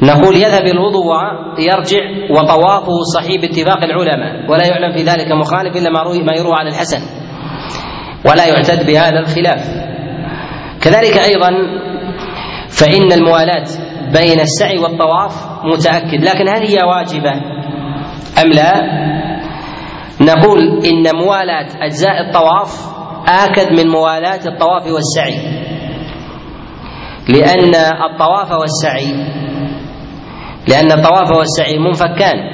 Speaker 2: نقول يذهب الوضوء ويرجع وطوافه صحيح باتفاق العلماء. ولا يعلم في ذلك مخالف إلا ما يروى عن الحسن. ولا يعتد بهذا الخلاف. كذلك أيضا فإن الموالاة بين السعي والطواف متأكد. لكن هل هي واجبة أم لا؟ نقول إن موالاة أجزاء الطواف آكد من موالاة الطواف والسعي. لأن الطواف والسعي لأن الطواف والسعي منفكان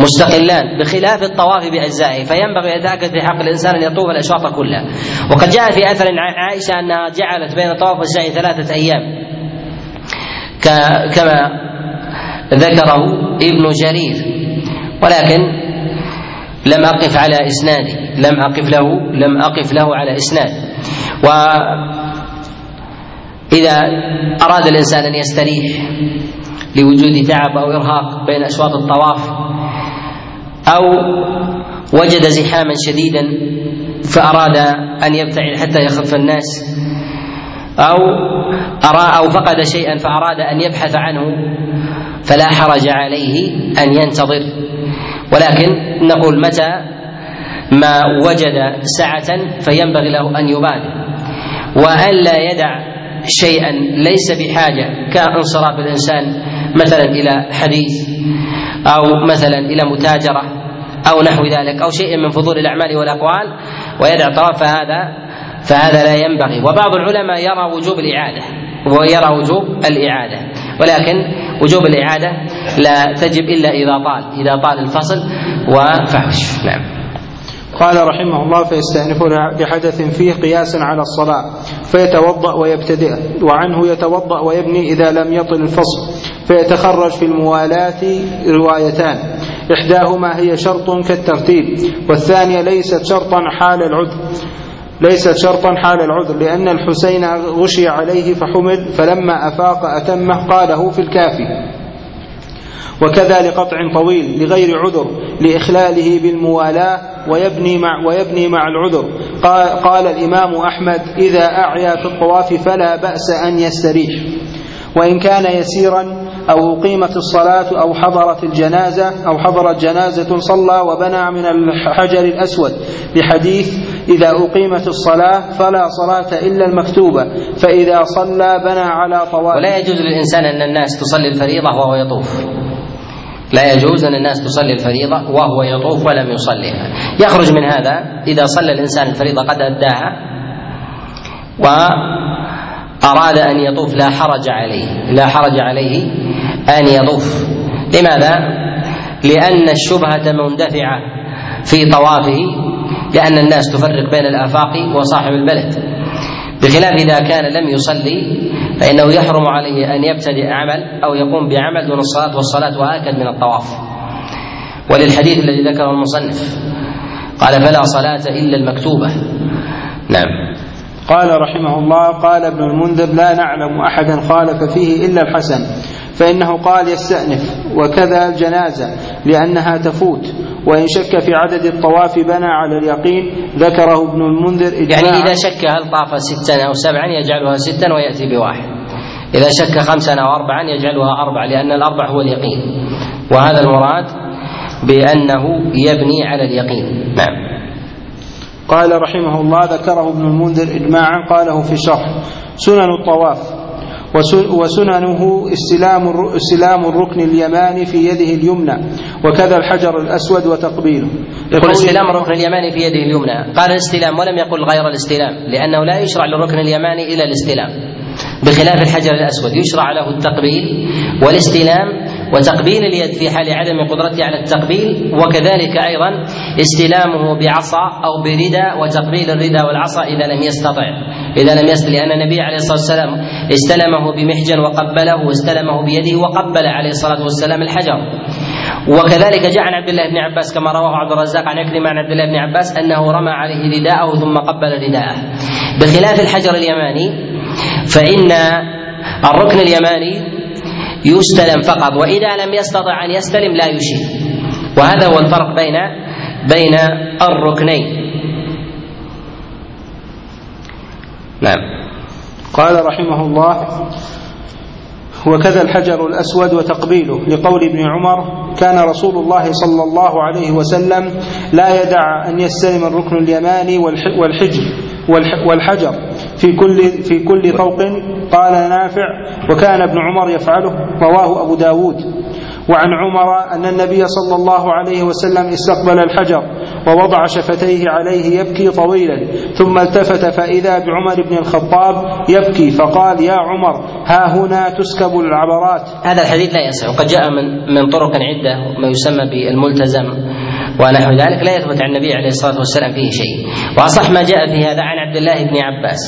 Speaker 2: مستقلان بخلاف الطواف بأجزائه فينبغي يتأكد في حق الإنسان أن يطوف الأشواط كلها. وقد جاء في أثر عائشة أنها جعلت بين الطواف والسعي ثلاثة أيام. كما ذكره ابن جرير. ولكن لم أقف على إسناده لم أقف له لم أقف له على إسناد. و إذا أراد الإنسان أن يستريح لوجود تعب أو إرهاق بين أشواط الطواف أو وجد زحاما شديدا فأراد أن يبتعد حتى يخف الناس أو أرى أو فقد شيئا فأراد أن يبحث عنه فلا حرج عليه أن ينتظر. ولكن نقول متى ما وجد سعة فينبغي له أن يبادر. وألا يدع شيئا ليس بحاجة كانصراف الإنسان مثلا إلى حديث أو مثلا إلى متاجرة أو نحو ذلك أو شيء من فضول الأعمال والأقوال ويدع طواف فهذا فهذا لا ينبغي. وبعض العلماء يرى وجوب الإعادة ويرى وجوب الإعادة. ولكن وجوب الإعادة لا تجب إلا إذا طال إذا طال الفصل وفحش. نعم.
Speaker 1: قال رحمه الله فيستأنفون بحدث فيه قياسا على الصلاة فيتوضأ ويبتدئ وعنه يتوضأ ويبني إذا لم يطل الفصل فيتخرج في الموالاة روايتان إحداهما هي شرط كالترتيب والثانية ليست شرطا حال العذر ليست شرطا حال العذر لأن الحسين غشي عليه فحمد فلما أفاق أتمه قاله في الكافي. وكذا لقطع طويل لغير عذر لإخلاله بالموالاة ويبني مع ويبني مع العذر. قال, قال الإمام أحمد إذا أعيا في الطواف فلا بأس أن يستريح وإن كان يسيرا أو أقيمت الصلاة أو حضرت الجنازة أو حضرت جنازة صلى وبنى من الحجر الأسود. لحديث إذا أقيمت الصلاة فلا صلاة إلا المكتوبة فإذا صلى بنى على طواف
Speaker 2: ولا يجوز للإنسان أن الناس تصلي الفريضة وهو يطوف. لا يجوز أن الناس تصلي الفريضة وهو يطوف ولم يصليها. يخرج من هذا إذا صلى الإنسان الفريضة قد أداها وأراد أن يطوف لا حرج عليه لا حرج عليه أن يطوف. لماذا؟ لأن الشبهة مندفعة في طوافه لأن الناس تفرق بين الآفاق وصاحب البلد. بخلاف إذا كان لم يصلي فإنه يحرم عليه أن يبتدئ عمل أو يقوم بعمل دون الصلاة والصلاة وآكد من الطواف. وللحديث الذي ذكره المصنف قال فلا صلاة إلا المكتوبة. نعم.
Speaker 1: قال رحمه الله قال ابن المنذر لا نعلم أحدا خالف فيه إلا الحسن. فإنه قال يستأنف وكذا الجنازة لأنها تفوت وإن شك في عدد الطواف بنى على اليقين ذكره ابن المنذر
Speaker 2: إجماعا. يعني إذا شك هل طاف ستا أو سبعا يجعلها ستا ويأتي بواحد. إذا شك خمسا أو أربعا يجعلها أربعة لأن الأربع هو اليقين. وهذا المراد بأنه يبني على اليقين. نعم.
Speaker 1: قال رحمه الله ذكره ابن المنذر إجماعا قاله في شرح سنن الطواف. وسننه استلام استلام الركن اليماني في يده اليمنى وكذا الحجر الأسود وتقبيله.
Speaker 2: يقول استلام الركن اليماني في يده اليمنى. قال الاستلام ولم يقل غير الاستلام لأنه لا يشرع للركن اليماني إلا الاستلام. بخلاف الحجر الأسود يشرع له التقبيل والاستلام وتقبيل اليد في حال عدم قدرته على التقبيل وكذلك أيضا استلامه بعصا أو بردى وتقبيل الردى والعصا إذا لم يستطع. إذا لم يستطع لأن النبي عليه الصلاة والسلام استلمه بمحجن وقبله واستلمه بيده وقبل عليه الصلاة والسلام الحجر. وكذلك جاء عن عبد الله بن عباس كما رواه عبد الرزاق عن عكرمة عن عبد الله بن عباس أنه رمى عليه رداءه ثم قبل رداءه. بخلاف الحجر اليماني فإن الركن اليماني يستلم فقط وإذا لم يستطع أن يستلم لا يشير. وهذا هو الفرق بين بين الركنين.
Speaker 1: نعم. قال رحمه الله وكذا الحجر الأسود وتقبيله. لقول ابن عمر كان رسول الله صلى الله عليه وسلم لا يدع أن يستلم الركن اليماني والحجر والحجر. في كل في كل طوق قال نافع وكان ابن عمر يفعله رواه أبو داود. وعن عمر أن النبي صلى الله عليه وسلم استقبل الحجر ووضع شفتيه عليه يبكي طويلا ثم التفت فإذا بعمر بن الخطاب يبكي فقال يا عمر ها هنا تسكب العبرات.
Speaker 2: هذا الحديث لا يصح وقد جاء من من طرق عدة ما يسمى بالملتزم. ونحو ذلك لا يثبت عن النبي عليه الصلاة والسلام فيه شيء. وأصح ما جاء في هذا عن عبد الله بن عباس.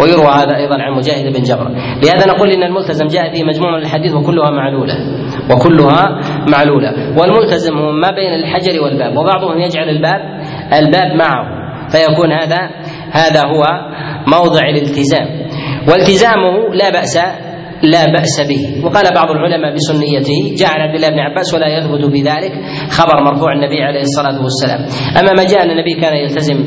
Speaker 2: ويروى هذا أيضا عن مجاهد بن جبر. لهذا نقول إن الملتزم جاء فيه مجموع الحديث وكلها معلولة. وكلها معلولة. والملتزم هو ما بين الحجر والباب. وبعضهم يجعل الباب الباب معه. فيكون هذا هذا هو موضع الالتزام والتزامه لا بأس لا بأس به. وقال بعض العلماء بسنيته جاء عن عبد الله بن عباس ولا يثبت بذلك خبر مرفوع النبي عليه الصلاة والسلام. أما ما جاء أن النبي كان يلتزم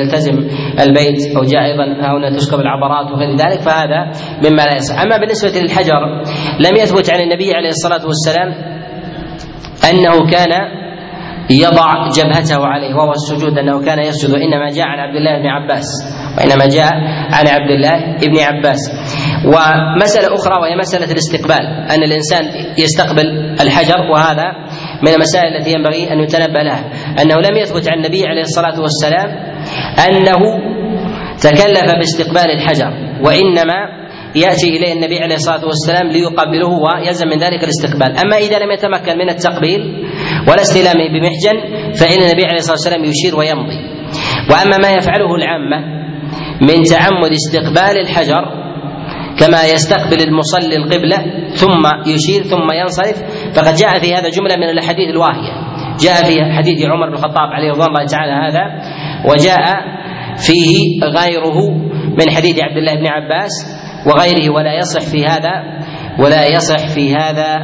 Speaker 2: يلتزم البيت أو جاء أيضا هنا تسكب العبرات وغير ذلك فهذا مما لا يصح أما بالنسبة للحجر لم يثبت عن النبي عليه الصلاة والسلام أنه كان يضع جبهته عليه وهو السجود أنه كان يسجد. وانما جاء عن عبد الله بن عباس وإنما جاء عن عبد الله بن عباس. ومسألة أخرى وهي مسألة الاستقبال أن الإنسان يستقبل الحجر وهذا من المسائل التي ينبغي أن يتنبه لها أنه لم يثبت عن النبي عليه الصلاة والسلام أنه تكلف باستقبال الحجر وإنما يأتي إليه النبي عليه الصلاة والسلام ليقبله ويلزم من ذلك الاستقبال، أما إذا لم يتمكن من التقبيل ولا استلامه بمحجن فإن النبي عليه الصلاة والسلام يشير ويمضي. وأما ما يفعله العامة من تعمد استقبال الحجر كما يستقبل المصلي القبلة ثم يشير ثم ينصرف. فقد جاء في هذا جملة من الأحاديث الواهية. جاء في حديث عمر بن الخطاب عليه رضوان الله تعالى هذا وجاء فيه غيره من حديث عبد الله بن عباس وغيره ولا يصح في هذا ولا يصح في هذا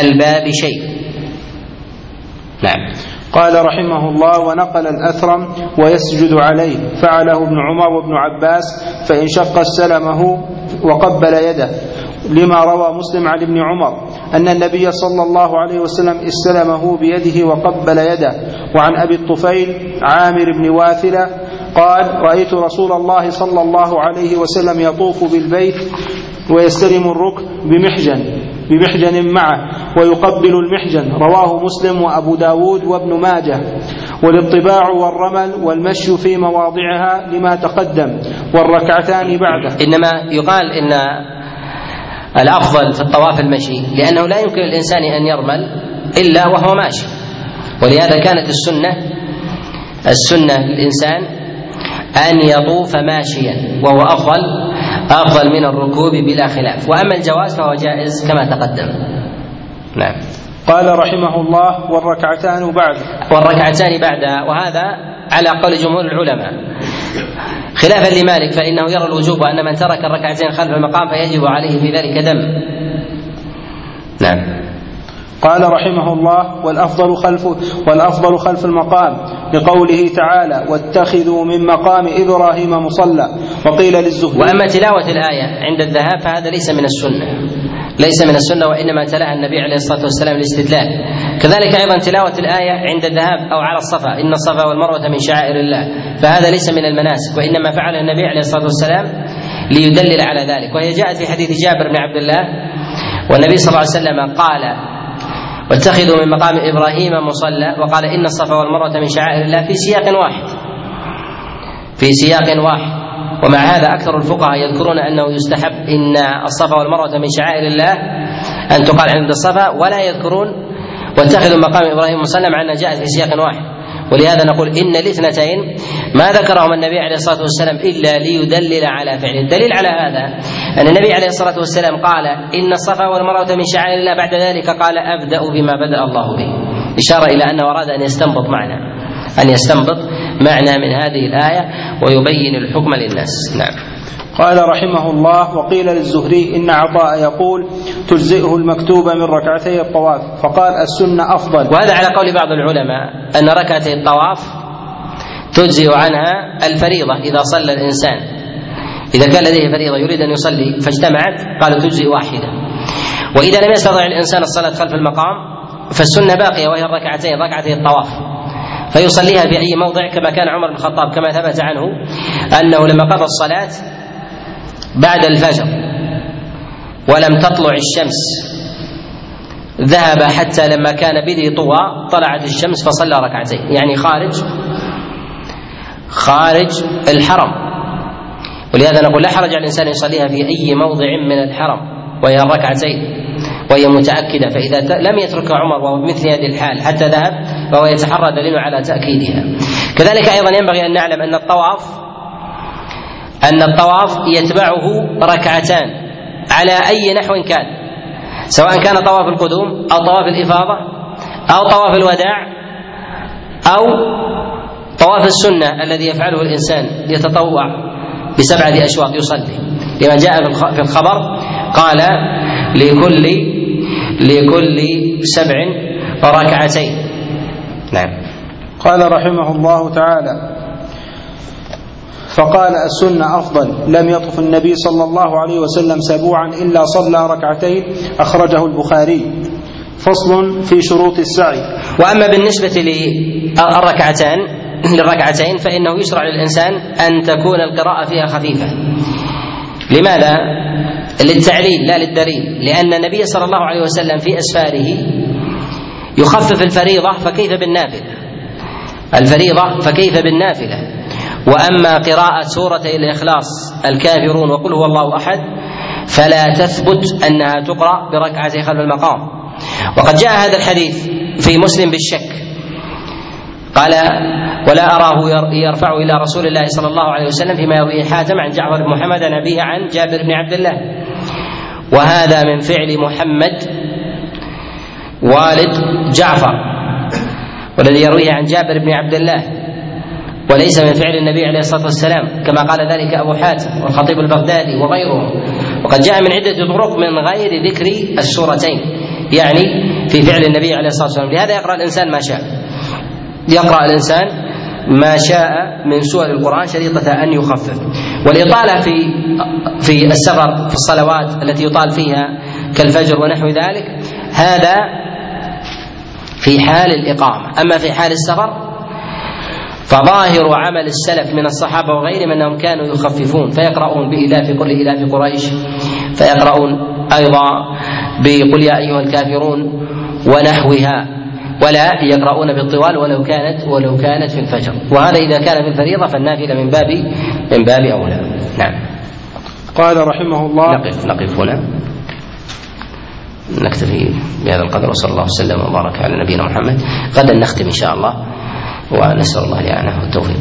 Speaker 2: الباب شيء. نعم.
Speaker 1: قال رحمه الله ونقل الأثرم ويسجد عليه. فعله ابن عمر وابن عباس فإن شق استلمه وقبل يده لما روى مسلم عن ابن عمر أن النبي صلى الله عليه وسلم استلمه بيده وقبل يده وعن أبي الطفيل عامر بن واثلة قال رأيت رسول الله صلى الله عليه وسلم يطوف بالبيت ويستلم الركن بمحجن. بمحجن معه ويقبل المحجن. رواه مسلم وأبو داود وابن ماجه. والاطباع والرمل والمشي في مواضعها لما تقدم. والركعتان بعده.
Speaker 2: إنما يقال إن الأفضل في الطواف المشي لأنه لا يمكن الإنسان أن يرمل إلا وهو ماشي. ولهذا كانت السنة السنة للإنسان أن يطوف ماشيا وهو أفضل أفضل من الركوب بلا خلاف. وأما الجواز فهو جائز كما تقدم. نعم.
Speaker 1: قال رحمه الله والركعتان بعد.
Speaker 2: والركعتان بعد. وهذا على قول جمهور العلماء. خلافا لمالك فإنه يرى الوجوب أن من ترك الركعتين خلف المقام فيجب عليه في ذلك دم. نعم.
Speaker 1: قال رحمه الله والأفضل خلف والأفضل خلف المقام لقوله تعالى واتخذوا من مقام إبراهيم مصلى وقيل للزهري
Speaker 2: وأما تلاوة الآية عند الذهاب فهذا ليس من السنة ليس من السنة وإنما تلاها النبي عليه الصلاة والسلام الاستدلال كذلك أيضا تلاوة الآية عند الذهاب أو على الصفا إن الصفا والمروة من شعائر الله فهذا ليس من المناسك وإنما فعل النبي عليه الصلاة والسلام ليدلل على ذلك. وهي جاءت في حديث جابر بن عبد الله والنبي صلى الله عليه وسلم قال واتخذوا من مقام إبراهيم مصلى وقال إن الصفا والمروة من شعائر الله في سياق واحد. في سياق واحد. ومع هذا أكثر الفقهاء يذكرون أنه يستحب إن الصفا والمروة من شعائر الله أن تقال عند الصفا ولا يذكرون واتخذوا مقام إبراهيم مصلى مع أنها جاءت في سياق واحد. ولهذا نقول إن الاثنتين ما ذكرهما النبي عليه الصلاة والسلام إلا ليدلل على فعله، الدليل على هذا أن النبي عليه الصلاة والسلام قال إن الصفا والمروة من شعائر الله بعد ذلك قال أبدأ بما بدأ الله به. إشارة إلى أنه أراد أن يستنبط معنى أن يستنبط معنى من هذه الآية ويبين الحكم للناس، نعم.
Speaker 1: قال رحمه الله وقيل للزهري إن عطاء يقول تجزئه المكتوبة من ركعتي الطواف. فقال السنة أفضل.
Speaker 2: وهذا على قول بعض العلماء أن ركعتي الطواف تجزئ عنها الفريضة إذا صلى الإنسان. إذا كان لديه فريضة يريد أن يصلي فاجتمعت قالوا تجزئ واحدة. وإذا لم يستطع الإنسان الصلاة خلف المقام فالسنة باقية وهي الركعتين ركعتي الطواف. فيصليها في أي موضع كما كان عمر بن الخطاب كما ثبت عنه أنه لما قضى الصلاة بعد الفجر ولم تطلع الشمس. ذهب حتى لما كان بذي طوى طلعت الشمس فصلى ركعتين. يعني خارج خارج الحرم. ولهذا نقول لا حرج على الإنسان يصليها في أي موضع من الحرم وهي الركعتين وهي متأكدة. فإذا لم يتركها عمر وهو بمثل هذه الحال حتى ذهب فهو يتحرى دليل على تأكيدها. كذلك أيضا ينبغي أن نعلم أن الطواف أن الطواف يتبعه ركعتان على أي نحو كان. سواء كان طواف القدوم أو طواف الإفاضة أو طواف الوداع أو طواف السنة الذي يفعله الإنسان يتطوع بسبعة أشواط يصلي. لما جاء في الخبر قال لكل لكل سبع ركعتين. نعم.
Speaker 1: قال رحمه الله تعالى فقال السنة أفضل. لم يطف النبي صلى الله عليه وسلم سبوعا إلا صلى ركعتين. أخرجه البخاري. فصل في شروط السعي.
Speaker 2: وأما بالنسبة للركعتان للركعتين فإنه يشرع للإنسان أن تكون القراءة فيها خفيفة. لماذا؟ للتعليل لا للدليل. لأن النبي صلى الله عليه وسلم في أسفاره يخفف الفريضة فكيف بالنافلة؟ الفريضة فكيف بالنافلة؟ وأما قراءة سورة الإخلاص الكافرون وقل هو الله أحد فلا تثبت أنها تقرأ بركعتي خلف المقام. وقد جاء هذا الحديث في مسلم بالشك. قال ولا أراه يرفع إلى رسول الله صلى الله عليه وسلم فيما يرويه حاتم عن جعفر بن محمد عن ابيه عن جابر بن عبد الله. وهذا من فعل محمد والد جعفر والذي يرويه عن جابر بن عبد الله. وليس من فعل النبي عليه الصلاة والسلام كما قال ذلك أبو حاتم والخطيب البغدادي وغيرهم وقد جاء من عدة طرق من غير ذكر السورتين يعني في فعل النبي عليه الصلاة والسلام. لهذا يقرأ الإنسان ما شاء. يقرأ الإنسان ما شاء من سور القرآن شريطة أن يخفف. والإطالة في في السفر في الصلوات التي يطال فيها كالفجر ونحو ذلك هذا في حال الإقامة. أما في حال السفر فظاهر عمل السلف من الصحابة وغيرهم أنهم كانوا يخففون فيقرؤون بإلاف كل إلاف قريش فيقرؤون أيضا بقل يا أيها الكافرون ونحوها ولا يقرؤون بالطوال ولو كانت ولو كانت في الفجر. وهذا إذا كان في الفريضة فالنافلة من باب من باب أولى. نعم.
Speaker 1: قال رحمه الله
Speaker 2: نقف نقف هنا. نكتفي بهذا القدر وصلى الله وسلم وبارك على نبينا محمد. غدا نختم إن شاء الله. ونسأل الله الإعانة والتوفيق